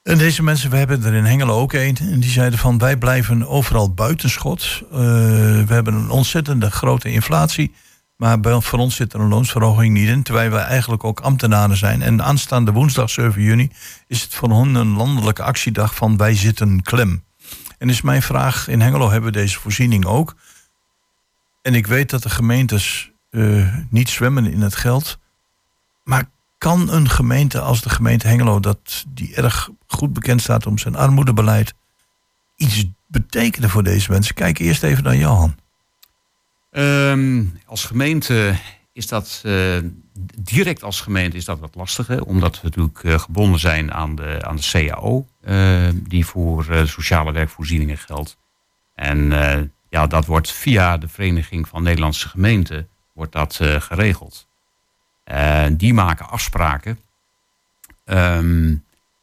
En deze mensen, we hebben er in Hengelo ook een. En die zeiden van wij blijven overal buitenschot. Eh, we hebben een ontzettende grote inflatie. Maar bij, voor ons zit er een loonsverhoging niet in. Terwijl wij eigenlijk ook ambtenaren zijn. En aanstaande woensdag 7 juni is het voor hen een landelijke actiedag van wij zitten klem. En is mijn vraag, in Hengelo hebben we deze voorziening ook. En ik weet dat de gemeentes eh, niet zwemmen in het geld. Maar kan een gemeente als de gemeente Hengelo, dat die erg goed bekend staat om zijn armoedebeleid, iets betekenen voor deze mensen? Kijk eerst even naar Johan. Ehm, als gemeente is dat, eh, direct als gemeente is dat wat lastiger. Omdat we natuurlijk eh, gebonden zijn aan de, aan de CAO. eh, die voor sociale werkvoorzieningen geldt. En ja, dat wordt via de Vereniging van Nederlandse Gemeenten wordt dat, geregeld. Die maken afspraken. Ehm,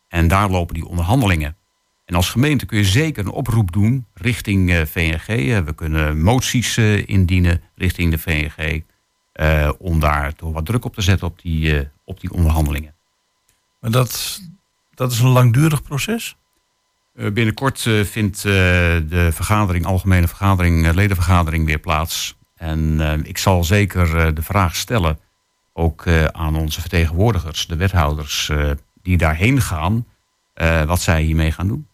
en daar lopen die onderhandelingen. En als gemeente kun je zeker een oproep doen richting VNG. We kunnen moties indienen richting de VNG. Eh, om daar toch wat druk op te zetten op die, eh, op die onderhandelingen. Maar dat, dat is een langdurig proces. Eh, binnenkort eh, vindt eh, de vergadering, algemene vergadering, ledenvergadering weer plaats. En eh, ik zal zeker eh, de vraag stellen, ook eh, aan onze vertegenwoordigers, de wethouders eh, die daarheen gaan, eh, wat zij hiermee gaan doen.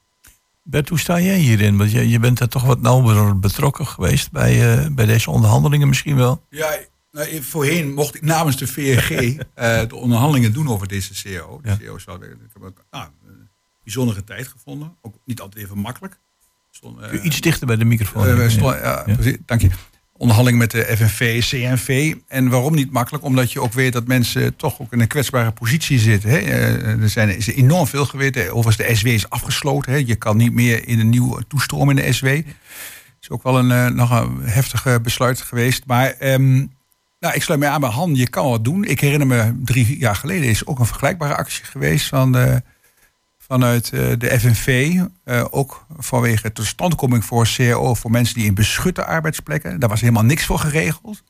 Bert, hoe sta jij hierin? Want je, je bent er toch wat nauwer betrokken geweest bij, eh, bij deze onderhandelingen misschien wel. Ja, nou, voorheen mocht ik namens de VNG eh, de onderhandelingen doen over deze CEO. De Ja. CEO is wel, ik heb ook nou, een bijzondere tijd gevonden. Ook niet altijd even makkelijk. Stond, eh, Iets dichter bij de microfoon. we Ja. precies, dank je. Onderhandeling met de FNV, CNV. En waarom niet makkelijk? Omdat je ook weet dat mensen toch ook in een kwetsbare positie zitten. Hè. Er zijn, is enorm veel geweest. Overigens, de SW is afgesloten. Hè. Je kan niet meer in een nieuwe toestroom in de SW. is ook wel een nog een heftig besluit geweest. Maar ehm, nou, ik sluit mij aan bij Han. Je kan wat doen. Ik herinner me drie jaar geleden is ook een vergelijkbare actie geweest van de, vanuit eh, de FNV. eh, ook vanwege totstandkoming voor CAO voor mensen die in beschutte arbeidsplekken. Daar was helemaal niks voor geregeld.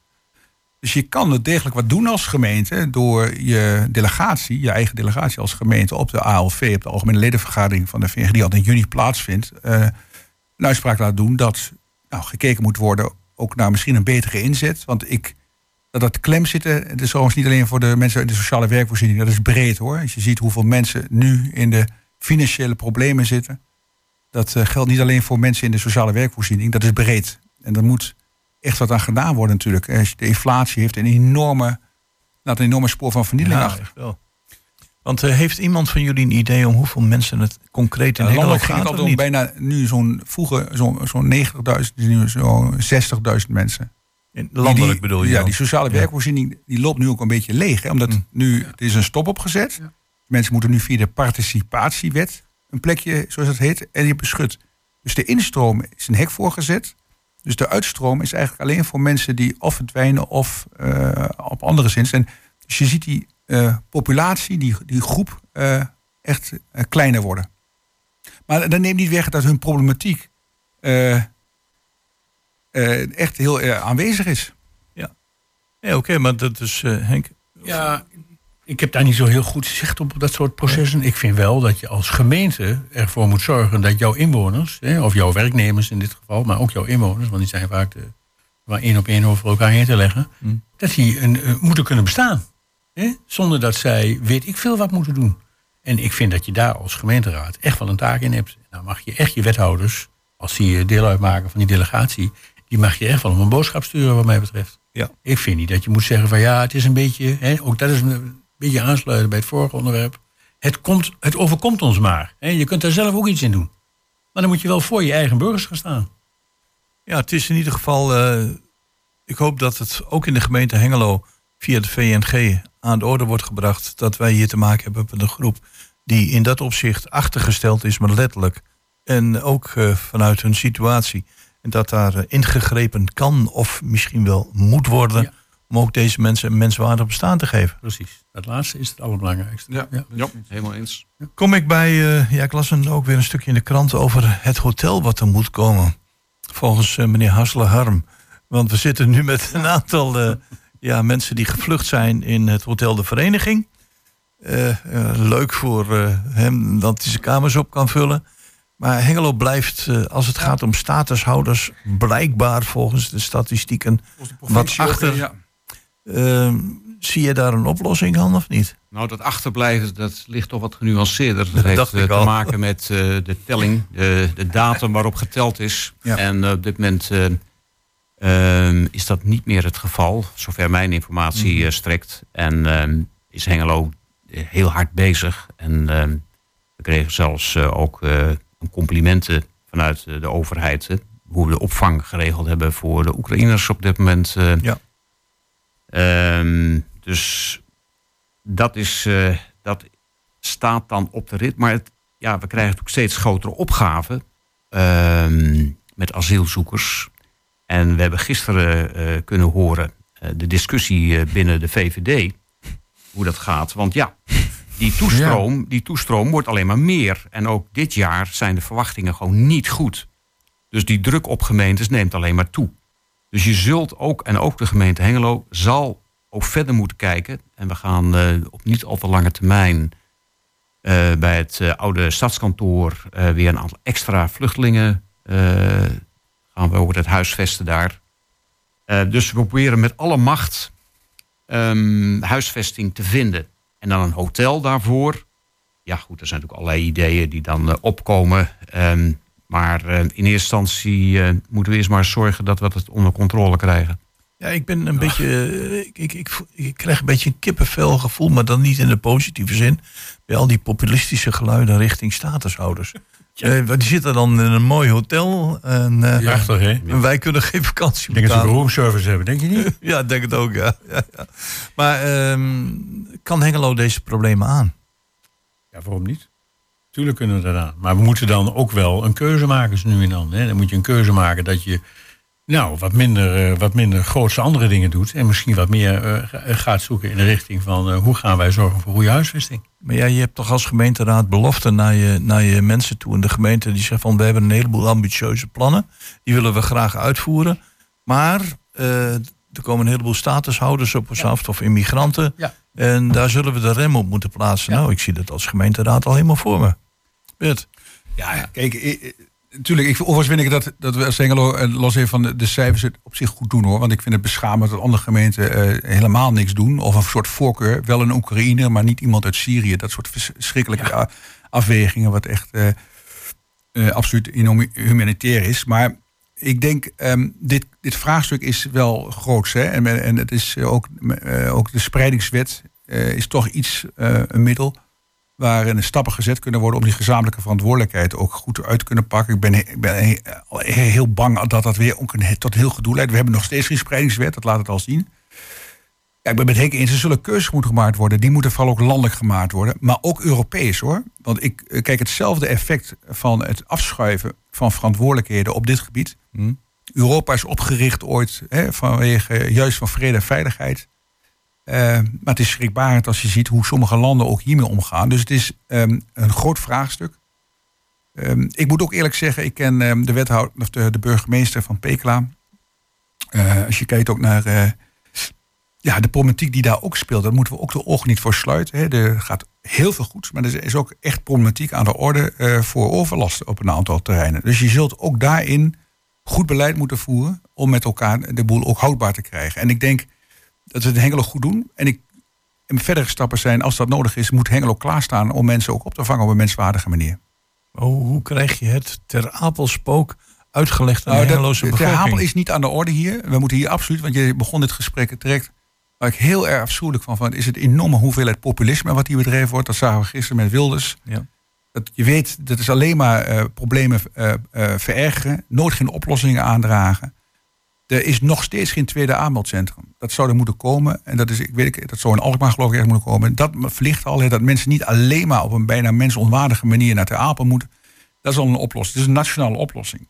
Dus je kan er degelijk wat doen als gemeente door je delegatie, je eigen delegatie als gemeente op de ALV, op de Algemene Ledenvergadering van de VNG, die al in juni plaatsvindt, eh, een uitspraak laat doen dat nou, gekeken moet worden ook naar misschien een betere inzet. Want ik, dat dat klem zitten, het is trouwens niet alleen voor de mensen in de sociale werkvoorziening, dat is breed hoor. Als je ziet hoeveel mensen nu in de financiële problemen zitten, dat eh, geldt niet alleen voor mensen in de sociale werkvoorziening, dat is breed. En er moet echt wat aan gedaan worden natuurlijk. De inflatie heeft een enorme, laat een enorme spoor van vernieling Ja, achter. wel. Want eh, heeft iemand van jullie een idee om hoeveel mensen het concreet in Ja, Nederland gaat het om bijna nu zo'n vroeger zo'n zo'n 90.000, nu zo'n 60.000 mensen. In- Landelijk Die- bedoel je? Ja, dan? die sociale Ja. werkvoorziening die loopt nu ook een beetje leeg. Hè, omdat Mm. nu, er is een stop opgezet. Mensen moeten nu via de participatiewet een plekje, zoals dat heet, en die beschut. Dus de instroom is een hek voorgezet. Dus de uitstroom is eigenlijk alleen voor mensen die of verdwijnen of eh, op andere zins. En dus je ziet die eh, populatie, die, die groep, eh, echt kleiner worden. Maar dat neemt niet weg dat hun problematiek eh, echt heel eh, aanwezig is. Ja, oké, maar dat is eh, Henk. Ja, ik heb daar niet zo heel goed zicht op dat soort processen. Ik vind wel dat je als gemeente ervoor moet zorgen dat jouw inwoners, hè, of jouw werknemers in dit geval, maar ook jouw inwoners, want die zijn vaak de, maar één op één over elkaar heen te leggen, Mm. dat die een, moeten kunnen bestaan. Hè, zonder dat zij weet ik veel wat moeten doen. En ik vind dat je daar als gemeenteraad echt wel een taak in hebt. Nou mag je echt je wethouders, als die deel uitmaken van die delegatie, die mag je echt wel om een boodschap sturen wat mij betreft. Ja. Ik vind niet dat je moet zeggen van ja, het is een beetje, hè, ook dat is een beetje aansluiten bij het vorige onderwerp. Het, komt, het overkomt ons maar. Hè. Je kunt daar zelf ook iets in doen. Maar dan moet je wel voor je eigen burgers gaan staan. Ja, het is in ieder geval. eh, ik hoop dat het ook in de gemeente Hengelo via de VNG aan de orde wordt gebracht dat wij hier te maken hebben met een groep die in dat opzicht achtergesteld is, maar letterlijk. En ook eh, vanuit hun situatie. En dat daar eh, ingegrepen kan of misschien wel moet worden. Ja. Om ook deze mensen een menswaardig bestaan te geven. Precies. Dat laatste is het allerbelangrijkste. Ja. Ja, helemaal eens. Kom ik bij, eh, ja, ik las een, ook weer een stukje in de krant over het hotel wat er moet komen. Volgens eh, meneer Hasselen Harm. Want we zitten nu met een aantal eh, ja, mensen die gevlucht zijn in het Hotel de Vereniging. Leuk voor eh, hem dat hij zijn kamers op kan vullen. Maar Hengelo blijft, eh, als het gaat om statushouders, blijkbaar volgens de statistieken wat achter. Ja. Eh, zie je daar een oplossing aan of niet? Nou, dat achterblijven, dat ligt toch wat genuanceerder. Dat heeft dacht eh, ik te al. maken met eh, de telling, de, de datum waarop geteld is. Ja. En op dit moment eh, ehm, is dat niet meer het geval, zover mijn informatie Mhm. eh, strekt. En ehm, is Hengelo heel hard bezig. En ehm, we kregen zelfs eh, ook eh, complimenten vanuit eh, de overheid. hè, hoe we de opvang geregeld hebben voor de Oekraïners op dit moment. eh. Ja. Ehm, dus dat, is, eh, dat staat dan op de rit. Maar het, ja, we krijgen natuurlijk steeds grotere opgaven ehm, met asielzoekers. En we hebben gisteren kunnen horen de discussie binnen de VVD. Hoe dat gaat. Want ja, die toestroom, die toestroom wordt alleen maar meer. En ook dit jaar zijn de verwachtingen gewoon niet goed. Dus die druk op gemeentes neemt alleen maar toe. Dus je zult ook, en ook de gemeente Hengelo, zal ook verder moeten kijken. En we gaan eh, op niet al te lange termijn eh, bij het eh, oude stadskantoor weer een aantal extra vluchtelingen gaan we over het huisvesten daar. Dus we proberen met alle macht ehm, huisvesting te vinden. En dan een hotel daarvoor. Ja, goed, er zijn natuurlijk allerlei ideeën die dan eh, opkomen. Ehm, maar eh, in eerste instantie eh, moeten we eerst maar zorgen dat we het onder controle krijgen. Ja, ik ben een beetje. Ik, ik, ik, ik krijg een beetje een kippenvel gevoel, maar dan niet in de positieve zin. Bij al die populistische geluiden richting statushouders. Eh, die zitten dan in een mooi hotel en, eh, Prachtig, hè? Ik en wij kunnen geen vakantie denk dat ze betalen. roomservice hebben, denk je niet? Ja, ik denk het ook, ja. ja, ja. Maar ehm, kan Hengelo deze problemen aan? Ja, waarom niet? Tuurlijk kunnen we dat aan. Maar we moeten dan ook wel een keuze maken, zo nu en dan. Hè? Dan moet je een keuze maken dat je nou, wat minder, eh, wat minder grootse andere dingen doet. En misschien wat meer eh, ga- gaat zoeken in de richting van eh, hoe gaan wij zorgen voor goede huisvesting. Maar ja, je hebt toch als gemeenteraad beloften naar je, naar je mensen toe. En de gemeente die zegt van we hebben een heleboel ambitieuze plannen. Die willen we graag uitvoeren. Maar eh, er komen een heleboel statushouders op ons af of immigranten. Ja. En daar zullen we de rem op moeten plaatsen. Nou, ik zie dat als gemeenteraad al helemaal voor me. Bert. Ja, kijk, ik- ik- overigens vind ik dat, dat we als Hengelo, eh, los even van de, de cijfers, het op zich goed doen hoor. Want ik vind het beschamend dat andere gemeenten eh, helemaal niks doen. Of een soort voorkeur, wel een Oekraïner, maar niet iemand uit Syrië. Dat soort verschrikkelijke afwegingen, wat echt eh, eh, absoluut humanitair is. Maar ik denk, ehm, dit, dit vraagstuk is wel groots. Hè? En, en het is ook, ook de spreidingswet is toch iets, een middel waarin stappen gezet kunnen worden om die gezamenlijke verantwoordelijkheid ook goed uit te kunnen pakken. Ik ben, ik heel, bang dat dat weer tot heel gedoe leidt. We hebben nog steeds geen spreidingswet, dat laat het al zien. Ja, ik ben het Henk eens, er zullen keuzes moeten gemaakt worden. Die moeten vooral ook landelijk gemaakt worden, maar ook Europees hoor. Want ik eh, kijk hetzelfde effect van het afschuiven van verantwoordelijkheden op dit gebied. Europa is opgericht ooit hè, vanwege juist van vrede en veiligheid. Eh, maar het is schrikbarend als je ziet hoe sommige landen ook hiermee omgaan. Dus het is ehm, een groot vraagstuk. Ehm, ik moet ook eerlijk zeggen, ik ken ehm, de wethouder of de, burgemeester van Pekela. Eh, als je kijkt ook naar eh, ja, de problematiek die daar ook speelt, daar moeten we ook de ogen niet voor sluiten. Hè. Er gaat heel veel goed, maar er is ook echt problematiek aan de orde voor overlast op een aantal terreinen. Dus je zult ook daarin goed beleid moeten voeren om met elkaar de boel ook houdbaar te krijgen. En ik denk dat we het in Hengelo goed doen. En ik en verdere stappen zijn, als dat nodig is, moet Hengelo klaarstaan om mensen ook op te vangen op een menswaardige manier. Oh, hoe krijg je het ter apelspook uitgelegd aan Nou, de Hengeloze bevolking? Hamel is niet aan de orde hier. We moeten hier absoluut, want je begon dit gesprek direct. Waar ik heel erg afschuwelijk van vind, is het enorme hoeveelheid populisme wat hier bedreven wordt. Dat zagen we gisteren met Wilders. Ja. Dat je weet, dat is alleen maar eh, problemen eh, eh, verergeren, nooit geen oplossingen aandragen. Er is nog steeds geen tweede aanmeldcentrum. Dat zou er moeten komen. En dat, is, ik weet, dat zou in Alkmaar geloof ik ergens moeten komen. Dat verlicht al, dat mensen niet alleen maar op een bijna mensonwaardige manier naar Ter Apel moeten. Dat is al een oplossing. Het is een nationale oplossing.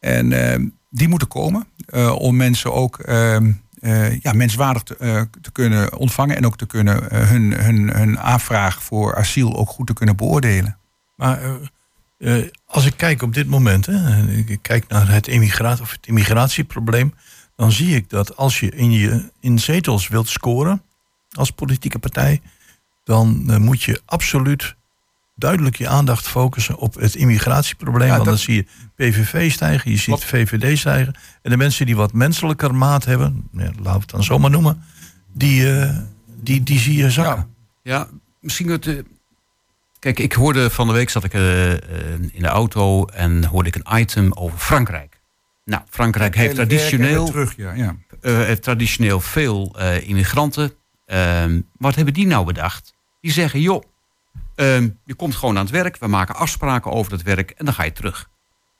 En eh, die moeten komen eh, om mensen ook ehm, eh, ja, menswaardig te, eh, te kunnen ontvangen. En ook te kunnen hun, hun, hun aanvraag voor asiel ook goed te kunnen beoordelen. Maar eh, als ik kijk op dit moment, hè, ik kijk naar het, immigraat, of het immigratieprobleem, dan zie ik dat als je in, je in zetels wilt scoren als politieke partij, dan eh, moet je absoluut duidelijk je aandacht focussen op het immigratieprobleem. Ja, want dat- dan zie je PVV stijgen, je ziet Klopt. VVD stijgen. En de mensen die wat menselijker maat hebben, ja, laten we het dan zomaar noemen, die, eh, die, die zie je zakken. Ja, misschien het. Kijk, ik hoorde van de week zat ik eh, eh, in de auto en hoorde ik een item over Frankrijk. Nou, Frankrijk heeft traditioneel, terug, ja, ja. eh, heeft traditioneel veel immigranten. Ehm, wat hebben die nou bedacht? Die zeggen, joh, ehm, je komt gewoon aan het werk, we maken afspraken over het werk en dan ga je terug.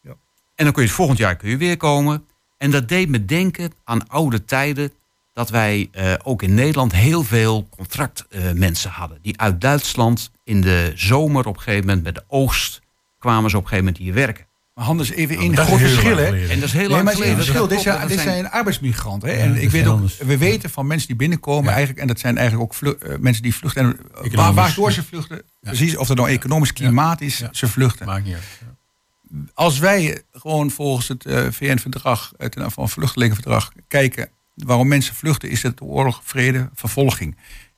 Ja. En dan kun je het volgend jaar kun je weer komen. En dat deed me denken aan oude tijden dat wij eh, ook in Nederland heel veel contractmensen hadden. Die uit Duitsland in de zomer op een gegeven moment met de oogst kwamen ze op een gegeven moment hier werken. Maar Hans, even is groot verschil, hè? En dat is heel Nee, lang maar het is geleden. een verschil. Dat Dit klopt, zijn, dit zijn arbeidsmigranten. Hè? Ja, en ik weet heel ook, anders. we weten van mensen die binnenkomen Ja. eigenlijk, en dat zijn eigenlijk ook eh, mensen die vluchten. En, eh, waar, waardoor ze vluchten, precies, of dat nou economisch klimaat is, Ja. ze vluchten. Maakt niet uit. Ja. Als wij gewoon volgens het VN-verdrag, het van vluchtelingenverdrag, kijken waarom mensen vluchten, is het oorlog, vrede, vervolging.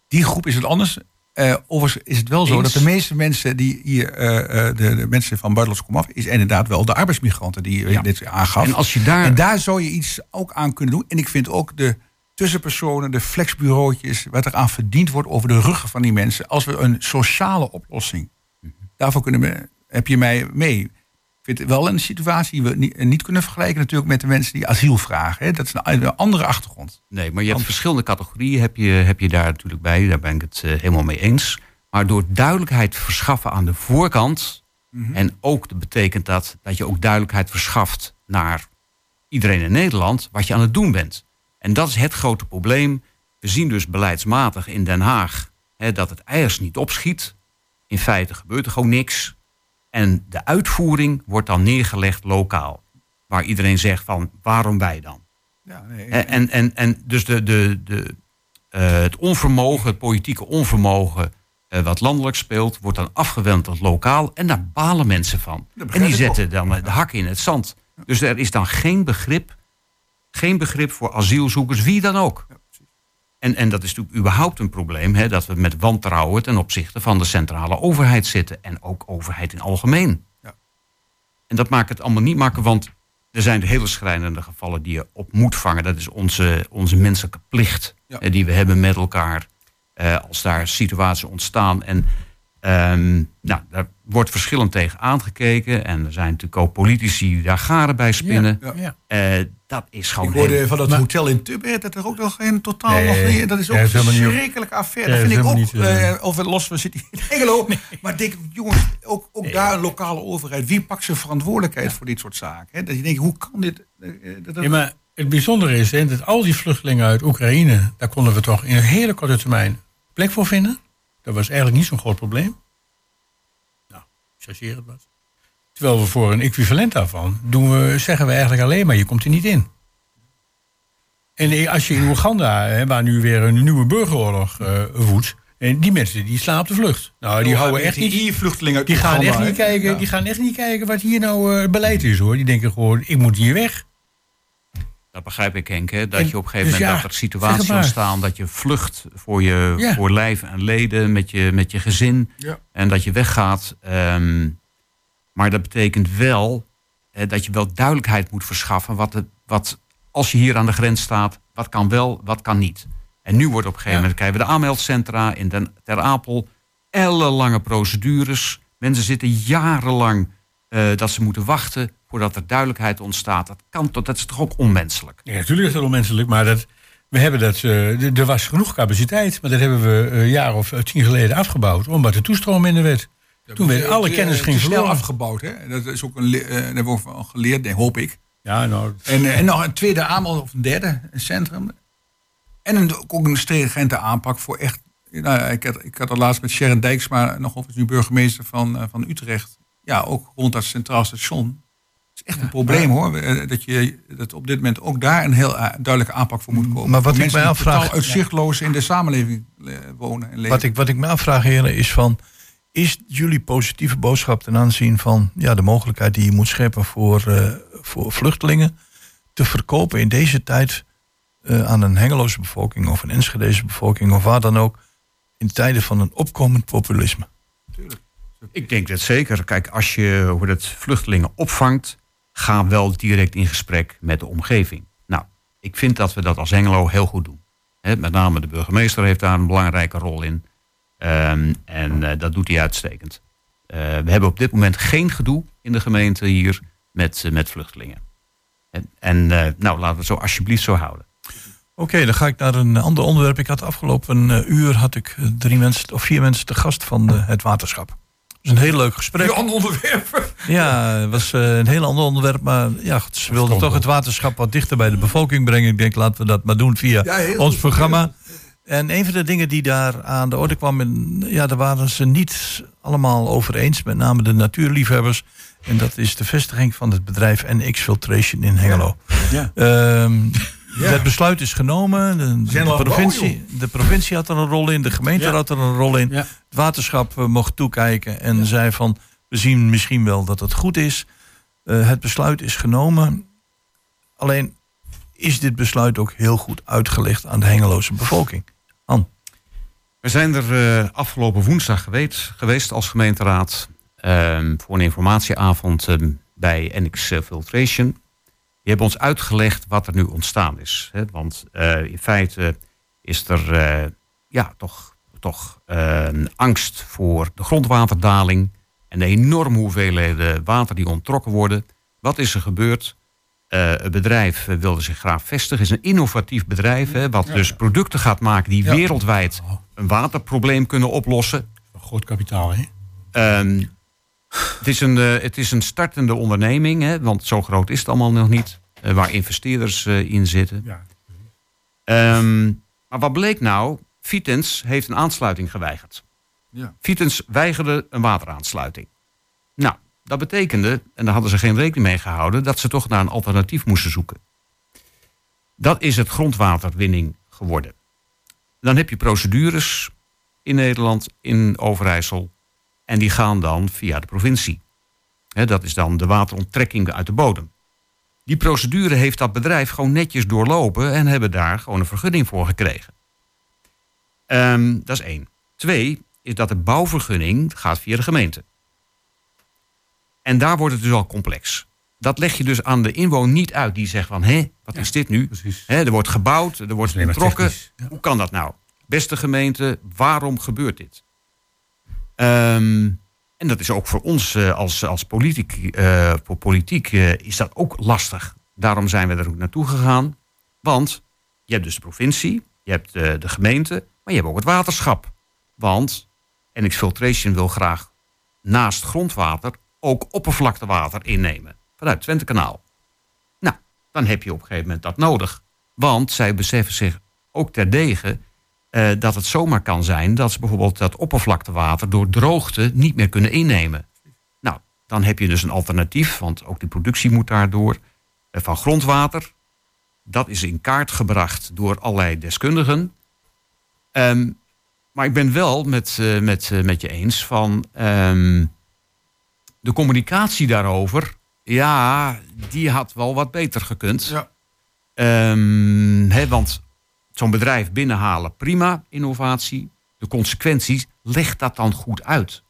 Die groep is het anders. Eh, overigens is het wel zo Eens. dat de meeste mensen die hier, eh, eh, de, de mensen van buitenlands komaf, is inderdaad wel de arbeidsmigranten die je Ja. dit aangaf. En als je daar... En daar zou je iets ook aan kunnen doen. En ik vind ook de tussenpersonen, de flexbureautjes, wat er aan verdiend wordt over de ruggen van die mensen. Als we een sociale oplossing, daarvoor kunnen we, heb je mij mee. Vind het wel een situatie die we niet, niet kunnen vergelijken natuurlijk met de mensen die asiel vragen. Hè. Dat is een, een andere achtergrond. Nee, maar je hebt verschillende categorieën heb je, heb je daar natuurlijk bij. Daar ben ik het eh, helemaal mee eens. Maar door duidelijkheid te verschaffen aan de voorkant... en ook dat betekent dat dat je ook duidelijkheid verschaft naar iedereen in Nederland... wat je aan het doen bent. En dat is het grote probleem. We zien dus beleidsmatig in Den Haag hè, dat het ijs niet opschiet. In feite gebeurt er gewoon niks. En de uitvoering wordt dan neergelegd lokaal. Waar iedereen zegt van waarom wij dan? Ja, nee, En, en, en, en dus de, de, de, eh, het onvermogen, het politieke onvermogen eh, wat landelijk speelt, wordt dan afgewend tot lokaal. En daar balen mensen van. En die zetten dan de hakken in het zand. Dus er is dan geen begrip, geen begrip voor asielzoekers, wie dan ook. En, en dat is natuurlijk überhaupt een probleem, hè, dat we met wantrouwen ten opzichte van de centrale overheid zitten. En ook overheid in algemeen. Ja. En dat maakt het allemaal niet makkelijk, want er zijn hele schrijnende gevallen die je op moet vangen. Dat is onze, onze menselijke plicht Ja. die we hebben met elkaar. eh, als daar situaties ontstaan. En ehm, nou, daar wordt verschillend tegen aangekeken. En er zijn natuurlijk ook politici die daar garen bij spinnen. Ja. Ja. Eh, dat is gewoon Ik hoorde heel- van dat Maar- hotel in Tubber dat er ook nog een totaal Nee, nog. Dat is ook een verschrikkelijke affaire. Ja, Dat vind ik ook. niet, eh, eh, of het los van zitten in. Maar denk, jongens, ook, ook daar een lokale overheid. Wie pakt zijn verantwoordelijkheid voor dit soort zaken? Hè? Dat je denkt, hoe kan dit? dat- Ja, maar het bijzondere is hè, dat al die vluchtelingen uit Oekraïne, daar konden we toch in een hele korte termijn plek voor vinden. Dat was eigenlijk niet zo'n groot probleem. Nou, chargeer het wat. Terwijl we voor een equivalent daarvan doen we, zeggen we eigenlijk alleen maar, je komt er niet in. En als je in Oeganda, hè, waar nu weer een nieuwe burgeroorlog eh woedt, en die mensen die slaan op de vlucht. Nou, die houden echt niet. Die vluchtelingen Die gaan, echt niet kijken, die gaan echt niet kijken wat hier nou eh, het beleid is hoor. Die denken gewoon, ik moet hier weg. Dat begrijp ik, Henk. Hè? Dat En- je op een gegeven dus moment ja, dat er situaties ontstaan. Dat je vlucht voor je Ja. voor lijf en leden met je, met je gezin. Ja. En dat je weggaat. Ehm, maar dat betekent wel dat je wel duidelijkheid moet verschaffen. Wat, het, wat als je hier aan de grens staat, wat kan wel, wat kan niet. En nu wordt op een gegeven moment krijgen we de aanmeldcentra in Den, Ter Apel. Ellenlange procedures. Mensen zitten jarenlang eh, dat ze moeten wachten voordat er duidelijkheid ontstaat. Dat kan tot, dat is toch ook onmenselijk. Ja, natuurlijk is dat onmenselijk, maar dat, we hebben dat, eh, er was genoeg capaciteit, maar dat hebben we een jaar of eh, tien geleden afgebouwd, omdat de toestroom minder werd. Toen werd alle kennis ging snel afgebouwd. Hè? Dat is ook een, eh, daar hebben we van geleerd, denk, hoop ik. Ja, nou, En, eh, en nog een tweede aanbod of een derde een centrum. En een, ook een stringente aanpak voor echt. Nou, ja, ik, had, ik had er laatst met Sharon Dijksma nog over, nu burgemeester van, eh, van Utrecht. Ja, ook rond dat Centraal Station. Het is echt een probleem hoor. eh, Dat je dat op dit moment ook daar een heel eh, duidelijke aanpak voor moet komen. Maar wat Voor ik mij afvraag- uitzichtloos in de samenleving eh, wonen en leven. Wat ik, wat ik me afvraag, heren, is van... Is jullie positieve boodschap ten aanzien van ja, de mogelijkheid die je moet scheppen voor, eh, voor vluchtelingen te verkopen in deze tijd eh, aan een Hengeloze bevolking of een Enschedeze bevolking of waar dan ook in tijden van een opkomend populisme? Ik denk dat zeker. Kijk, als je hoe dat vluchtelingen opvangt, ga wel direct in gesprek met de omgeving. Nou, ik vind dat we dat als Hengelo heel goed doen. Met name de burgemeester heeft daar een belangrijke rol in. Ehm, en eh, dat doet hij uitstekend. Eh, we hebben op dit moment geen gedoe in de gemeente hier met, eh, met vluchtelingen. En, en nou, laten we het zo alsjeblieft zo houden. Oké, dan ga ik naar een ander onderwerp. Ik had afgelopen uur had ik drie mensen of vier mensen te gast van het waterschap. Is een heel leuk gesprek. Een ander onderwerp. Ja, het was eh, een heel ander onderwerp. Maar ja, ze wilden toch het waterschap wat dichter bij de bevolking brengen. Ik denk, laten we dat maar doen via Ja, ons goed. programma. En een van de dingen die daar aan de orde kwam, en, ja, daar waren ze niet allemaal over eens. Met name de natuurliefhebbers. En dat is de vestiging van het bedrijf NX Filtration in Hengelo. Ja. Het besluit is genomen. De, zijn de provincie, de provincie had er een rol in, de gemeente Ja. had er een rol in. Ja. Het waterschap eh, mocht toekijken en zei van... we zien misschien wel dat het goed is. Eh, het besluit is genomen. Alleen is dit besluit ook heel goed uitgelegd aan de Hengeloze bevolking. Han. We zijn er eh, afgelopen woensdag geweest, geweest als gemeenteraad ehm, voor een informatieavond ehm, bij NX Filtration. Die hebben ons uitgelegd wat er nu ontstaan is. Hè? Want eh, in feite is er eh, ja, toch, toch eh, een angst voor de grondwaterdaling en de enorme hoeveelheden water die ontrokken worden. Wat is er gebeurd? Eh, het bedrijf wilde zich graag vestigen. Het is een innovatief bedrijf, hè, wat dus producten gaat maken die Ja. wereldwijd een waterprobleem kunnen oplossen. Groot kapitaal, hè? Ehm, het, is een, eh, het is een startende onderneming, hè, want zo groot is het allemaal nog niet, eh, waar investeerders eh, in zitten. Ja. Ehm, maar wat bleek nou? Vitens heeft een aansluiting geweigerd. Ja. Vitens weigerde een wateraansluiting. Nou, dat betekende, en daar hadden ze geen rekening mee gehouden, dat ze toch naar een alternatief moesten zoeken. Dat is het grondwaterwinning geworden. Dan heb je procedures in Nederland, in Overijssel, en die gaan dan via de provincie. Dat is dan de wateronttrekking uit de bodem. Die procedure heeft dat bedrijf gewoon netjes doorlopen en hebben daar gewoon een vergunning voor gekregen. Ehm, dat is één. Twee is dat de bouwvergunning gaat via de gemeente. En daar wordt het dus al complex. Dat leg je dus aan de inwoner niet uit. Die zegt van, hé, wat is dit nu? Er wordt gebouwd, er wordt ja. Hoe kan dat nou? Beste gemeente, waarom gebeurt dit? Ehm, en dat is ook voor ons eh, als, als politiek, eh, voor politiek eh, is dat ook lastig. Daarom zijn we er ook naartoe gegaan. Want je hebt dus de provincie, je hebt de gemeente, maar je hebt ook het waterschap. Want NX Filtration wil graag naast grondwater ook oppervlaktewater innemen. Vanuit Twentekanaal. Nou, dan heb je op een gegeven moment dat nodig. Want zij beseffen zich ook terdege eh, dat het zomaar kan zijn dat ze bijvoorbeeld dat oppervlaktewater door droogte niet meer kunnen innemen. Nou, dan heb je dus een alternatief, want ook die productie moet daardoor eh, van grondwater. Dat is in kaart gebracht door allerlei deskundigen. Ehm, maar ik ben wel met, eh, met, met je eens van ehm, de communicatie daarover. Ja, die had wel wat beter gekund. Ja. Ehm, hè, want zo'n bedrijf binnenhalen, prima, innovatie. De consequenties, leg dat dan goed uit.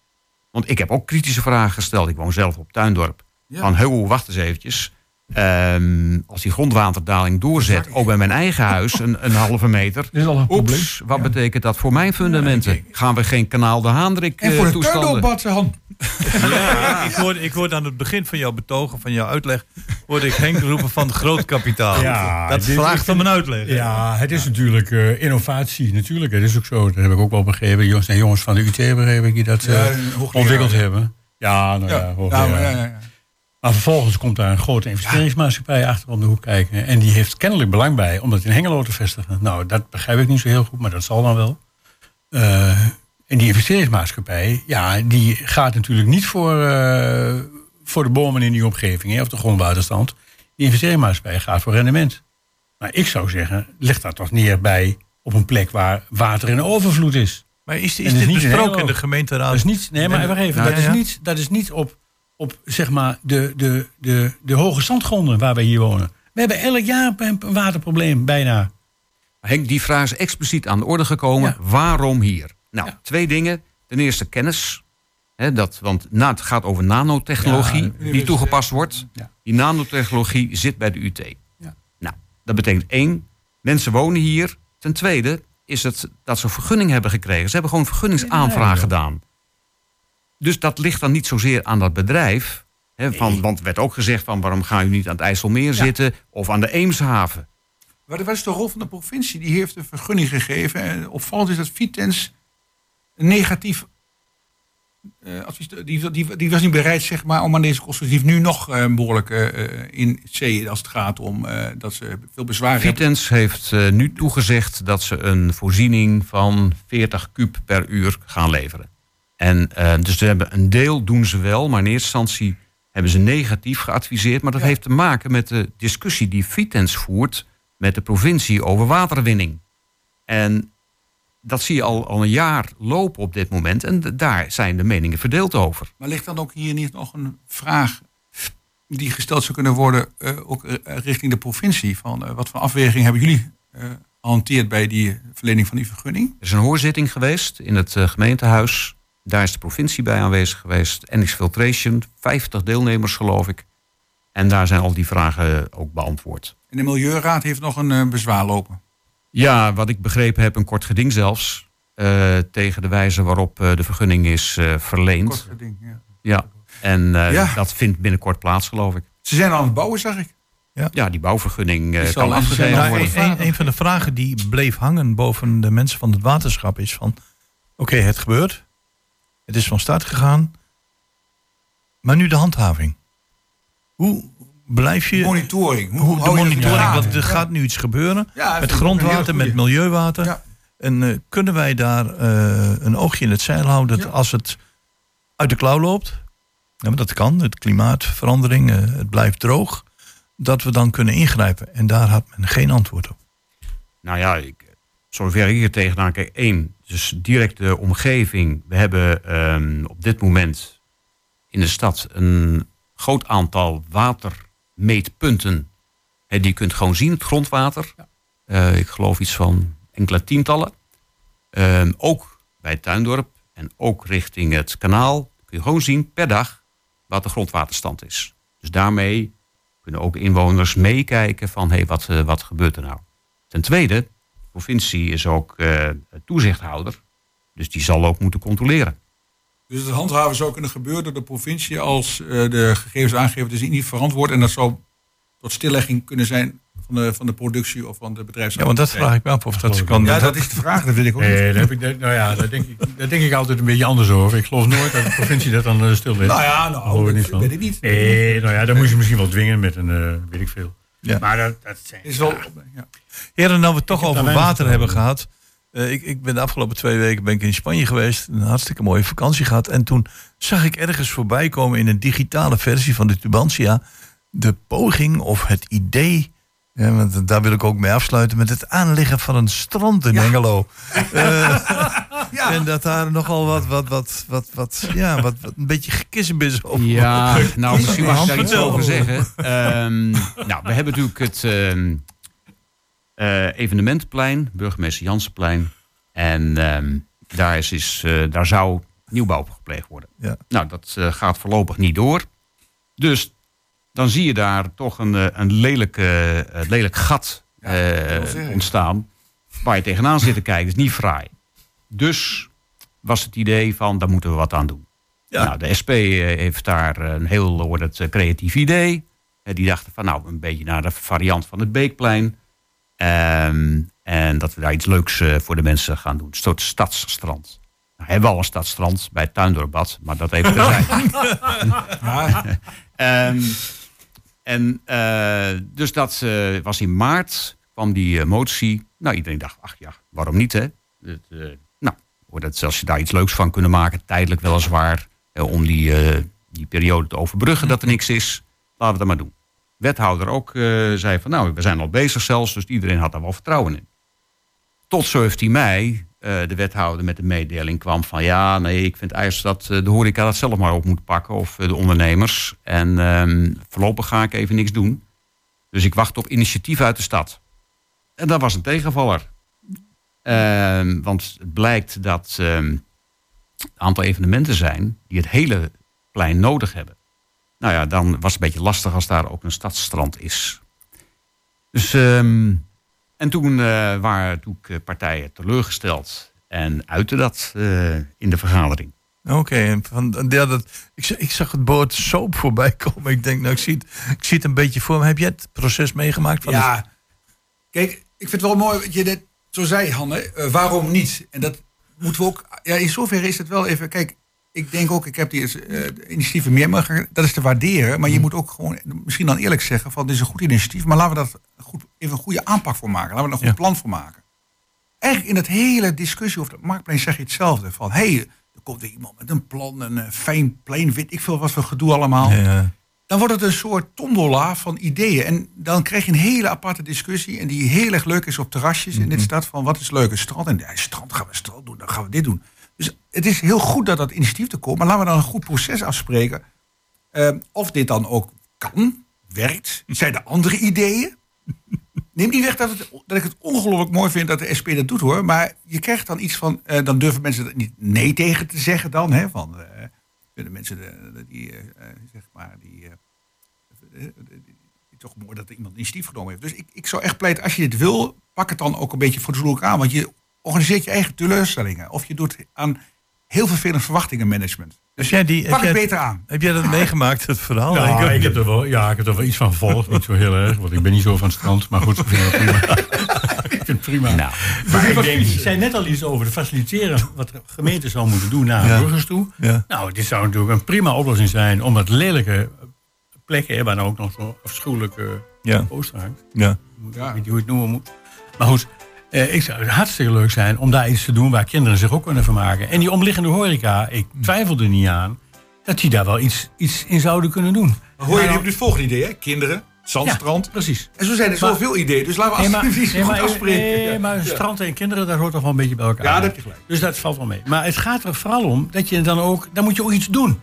Want ik heb ook kritische vragen gesteld. Ik woon zelf op Tuindorp. Ja. Van, ho, wacht eens eventjes. Ehm, als die grondwaterdaling doorzet, ook bij mijn eigen huis, een, een halve meter. is al een probleem. Oeps, wat betekent dat voor mijn fundamenten? Gaan we geen kanaal de Haandrik En voor de toestanden? tuinoorbad, Han. Ik, hoorde, ik hoorde aan het begin van jouw betogen, van jouw uitleg, hoorde ik Henk roepen van groot kapitaal. Ja, dat vraagt om een uitleg. Ja, het is natuurlijk eh, innovatie. Natuurlijk, dat is ook zo. Dat heb ik ook wel begrepen. Jongens en jongens van de UT begreep ik die dat eh, Ja, ontwikkeld ja. hebben. Ja, nou ja, Ja, ja, maar vervolgens komt daar een grote investeringsmaatschappij achter om de hoek kijken. En die heeft kennelijk belang bij om dat in Hengelo te vestigen. Nou, dat begrijp ik niet zo heel goed, maar dat zal dan wel. Eh, en die investeringsmaatschappij, ja, die gaat natuurlijk niet voor, eh, voor de bomen in die omgeving, hè, of de grondwaterstand. Die investeringsmaatschappij gaat voor rendement. Maar ik zou zeggen, leg dat toch neer bij op een plek waar water in overvloed is. Maar is, is dit niet besproken in de gemeenteraad? Dat is niet, nee, maar even. Dat, is niet, dat is niet op, op zeg maar de, de, de, de hoge zandgronden waar wij hier wonen. We hebben elk jaar een waterprobleem, bijna. Henk, die vraag is expliciet aan de orde gekomen. Ja. Waarom hier? Nou, Ja. twee dingen. Ten eerste kennis. Dat, want na, het gaat over nanotechnologie Ja, die toegepast wordt. Ja. Die nanotechnologie zit bij de UT. Ja. Nou, dat betekent één, mensen wonen hier. Ten tweede is het dat ze vergunning hebben gekregen. Ze hebben gewoon vergunningsaanvraag gedaan. Dus dat ligt dan niet zozeer aan dat bedrijf. Hè, van, want er werd ook gezegd van waarom gaan jullie niet aan het IJsselmeer zitten of aan de Eemshaven. Wat, wat is de rol van de provincie? Die heeft een vergunning gegeven. En opvallend is dat Vitens een negatief eh, advies... Die, die, die was niet bereid zeg maar, om aan deze constructief nu nog eh, behoorlijk eh, eh, in zee als het gaat om dat ze veel bezwaar hebben. Vitens heeft nu toegezegd dat ze een voorziening van 40 kub per uur gaan leveren. En eh, dus ze hebben een deel doen ze wel, maar in eerste instantie hebben ze negatief geadviseerd. Maar dat heeft te maken met de discussie die Vitens voert met de provincie over waterwinning. En dat zie je al, al een jaar lopen op dit moment. En daar zijn de meningen verdeeld over. Maar ligt dan ook hier niet nog een vraag die gesteld zou kunnen worden, eh, ook eh, richting de provincie? Van wat voor afweging hebben jullie eh gehanteerd bij die verlening van die vergunning? Er is een hoorzitting geweest in het eh, gemeentehuis. Daar is de provincie bij aanwezig geweest. NX Filtration, 50 deelnemers geloof ik. En daar zijn al die vragen ook beantwoord. En de Milieuraad heeft nog een eh, bezwaar lopen. Ja, wat ik begrepen heb, een kort geding zelfs. eh, tegen de wijze waarop eh, de vergunning is eh, verleend. Kort geding, ja. Ja. En eh, Ja. dat vindt binnenkort plaats, geloof ik. Ze zijn aan het bouwen, zag ik. Ja, die bouwvergunning eh, Die zal kan afgegeven worden. Nou, een, een, een van de vragen die bleef hangen boven de mensen van het waterschap is van... Oké, het gebeurt. Het is van start gegaan. Maar nu de handhaving. Hoe blijf je... Monitoring. Hoe, hoe, de monitoring, want er gaat nu iets gebeuren. Ja, met grondwater, met milieuwater. Ja. En eh, kunnen wij daar eh, een oogje in het zeil houden dat Ja. als het uit de klauw loopt, ja, maar dat kan, het klimaatverandering, eh, het blijft droog, dat we dan kunnen ingrijpen. En daar had men geen antwoord op. Nou ja, ik, zover ik hier tegenaan kijk. één, dus direct de omgeving. We hebben ehm, op dit moment in de stad een groot aantal watermeetpunten. Die je kunt gewoon zien, het grondwater. Eh, ik geloof iets van enkele tientallen. Ehm, ook bij het tuindorp en ook richting het kanaal kun je gewoon zien per dag wat de grondwaterstand is. Dus daarmee kunnen ook inwoners meekijken van hé, hey, wat, eh, wat gebeurt er nou? Ten tweede, de provincie is ook eh, toezichthouder. Dus die zal ook moeten controleren. Dus het handhaven zou kunnen gebeuren door de provincie als eh, de gegevens aangeven dat is niet verantwoord. En dat zou tot stillegging kunnen zijn van de, van de productie of van de Ja, bedrijfsleven. want dat vraag ik me af of dat kan. Ja, dat is de vraag, dat weet ik ook niet. Nee, daar, heb ik, nou ja, daar, denk ik, daar denk ik altijd een beetje anders over. Ik geloof nooit dat de provincie dat dan uh, stil ligt. Nou ja, nou, niet dat van. weet ik niet. Nee, nou ja, dan moet je misschien wel dwingen met een, eh, weet ik veel. Ja. Maar dat, dat zijn... Is wel, ja. Heren, nou we het toch over water hebben gehad. Eh, ik, ik ben de afgelopen twee weken ben ik in Spanje geweest. Een hartstikke mooie vakantie gehad. En toen zag ik ergens voorbij komen in een digitale versie van de Tubantia... de poging of het idee... Ja, want daar wil ik ook mee afsluiten met het aanleggen van een strand in Hengelo. Eh, En dat daar nogal wat, wat, wat, wat, wat, ja, wat, wat een beetje gekissenbis over Ja, nou misschien mag ik daar iets over zeggen. Ehm, nou, we hebben natuurlijk het ehm, eh, evenementenplein, burgemeester Jansenplein. En ehm, daar, is, is, eh, daar zou nieuwbouw gepleegd worden. Ja. Nou, dat gaat voorlopig niet door. Dus dan zie je daar toch een, eh, een lelijk, eh, eh, lelijk gat ontstaan. Waar je tegenaan zit te kijken. Dat is niet fraai. Dus was het idee van, daar moeten we wat aan doen. Ja. Nou, de SP heeft daar een heel het, creatief idee. Die dachten van, nou, een beetje naar de variant van het Beekplein. Ehm, en dat we daar iets leuks voor de mensen gaan doen. Een soort stadsstrand. Nou, hebben we al een stadstrand bij het Tuindorpbad, maar dat even terzijde. Ehm, en eh, dus dat eh, was in maart, kwam die eh, motie. Nou, iedereen dacht, ach ja, waarom niet hè? Het, nou, dat als je daar iets leuks van kunnen maken, tijdelijk weliswaar, eh, om die, die periode te overbruggen dat er niks is, laten we dat maar doen. Wethouder ook zei van, nou, we zijn al bezig zelfs, dus iedereen had daar wel vertrouwen in. Tot 17 mei eh, de wethouder met de mededeling kwam van ja, nee, ik vind eigenlijk dat eh, de horeca dat zelf maar op moet pakken of eh, de ondernemers. En ehm, voorlopig ga ik even niks doen. Dus ik wacht op initiatief uit de stad. En dat was een tegenvaller. Ehm, want het blijkt dat ehm, een aantal evenementen zijn die het hele plein nodig hebben. Nou ja, dan was het een beetje lastig als daar ook een stadsstrand is. Dus en toen eh, waren natuurlijk eh, partijen teleurgesteld en uitte dat eh, in de vergadering. Oké, en van ja, dat, ik, ik zag het woord soap voorbij komen. Ik denk, nou, ik zie het, ik zie het een beetje voor me. Heb jij het proces meegemaakt? Van Ja, kijk, ik vind het wel mooi wat je net zo zei, Hanne. waarom niet? En dat moeten we ook. Ja, in zoverre is het wel even. Kijk, ik denk ook, ik heb die eh, initiatieven meer, maar dat is te waarderen. Maar je moet ook gewoon misschien dan eerlijk zeggen: van dit is een goed initiatief, maar laten we dat goed, even een goede aanpak voor maken. Laten we er een goed Ja. plan voor maken. Eigenlijk in het hele discussie over het marktplein zeg je hetzelfde. Van hé, hey, er komt weer iemand met een plan, een eh, fijn plein, weet ik veel wat voor gedoe allemaal Ja, dan wordt het een soort tombola van ideeën. En dan krijg je een hele aparte discussie. En die heel erg leuk is op terrasjes in dit stad. Van wat is leuk, een strand. En ja, strand gaan we strand doen, dan gaan we dit doen. Het is heel goed dat dat initiatief er komt. Maar laten we dan een goed proces afspreken. Ehm, of dit dan ook kan, werkt. Zijn er andere ideeën? Neem niet weg dat, ik het ongelooflijk mooi vind dat de SP dat doet hoor. Maar je krijgt dan iets van. eh, dan durven mensen er niet nee tegen te zeggen dan. Hè, van, vinden mensen die, eh, zeg maar, die, toch mooi dat er iemand initiatief genomen heeft. Dus ik, ik zou echt pleiten, als je dit wil, pak het dan ook een beetje fatsoenlijk aan. Want je organiseert je eigen teleurstellingen. Of je doet aan heel vervelend verwachtingenmanagement. Dus jij die, Pak het jij, beter aan. heb jij dat meegemaakt, het verhaal? Ja, Ik- ik heb er wel, ja, ik heb er wel iets van gevolgd. Niet zo heel erg, want ik ben niet zo van het strand. Maar goed, ik vind het prima. ik vind het prima. Nou, Maar ik denk, je zei net al iets over de faciliteren. Wat de gemeente zou moeten doen naar Ja. burgers toe. Ja. Nou, dit zou natuurlijk een prima oplossing zijn. om dat lelijke plekken, hè, waar nou ook nog zo'n afschuwelijke Ja. poster hangt. Ja. Ik weet niet hoe je het noemen moet. Maar goed, eh, ik zou het hartstikke leuk zijn om daar iets te doen waar kinderen zich ook kunnen vermaken. En die omliggende horeca, ik twijfel er niet aan dat die daar wel iets, iets in zouden kunnen doen. Hoor je Nou, nu het volgende idee, hè? Kinderen, ja, zandstrand. precies. En zo zijn er zoveel ideeën. Dus laten we Nee, goed maar, afspreken. nee, Ja. maar Ja. strand en kinderen, dat hoort toch wel een beetje bij elkaar. Ja, daar heb je gelijk. Dus dat valt wel mee. Maar het gaat er vooral om dat je dan ook, dan moet je ook iets doen.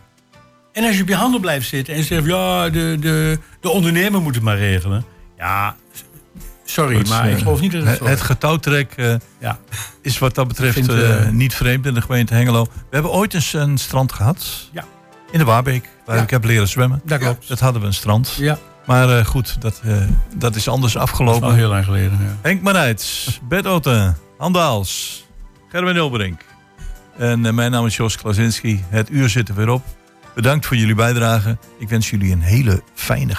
En als je op je handen blijft zitten en zegt, ja, de, de, de ondernemer moet het maar regelen. Ja, sorry, maar eh, ik geloof niet dat het Het, getouwtrek eh, Ja. is wat dat betreft eh, niet vreemd in de gemeente Hengelo. We hebben ooit eens een strand gehad. Ja. In de Waarbeek, waar Ja. ik heb leren zwemmen. Dat klopt. Dat hadden we een strand. Ja, Maar goed, dat, dat is anders dat is afgelopen. al heel lang geleden. Ja. Henk Marijts, Bert Otten, Handaals, Gerben Ulbrink. En mijn naam is Jos Klasinski. Het uur zit er weer op. Bedankt voor jullie bijdrage. Ik wens jullie een hele fijne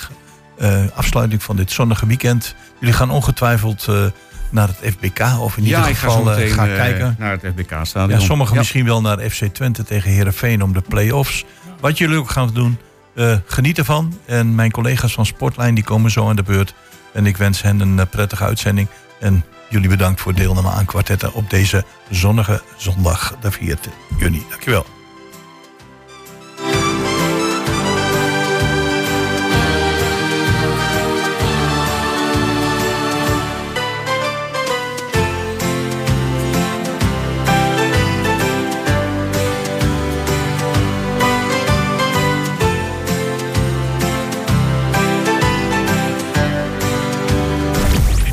afsluiting van dit zonnige weekend. Jullie gaan ongetwijfeld eh, naar het FBK of in ieder ja, geval eh, meteen gaan eh, kijken. naar het FBK-stadion. Ja, sommigen misschien wel naar FC Twente tegen Herenveen om de play-offs. Wat jullie ook gaan doen, eh, geniet ervan. En mijn collega's van Sportlijn die komen zo aan de beurt. En ik wens hen een eh, prettige uitzending. En jullie bedankt voor deelname aan kwartetten op deze zonnige zondag, de 4 juni. Dankjewel.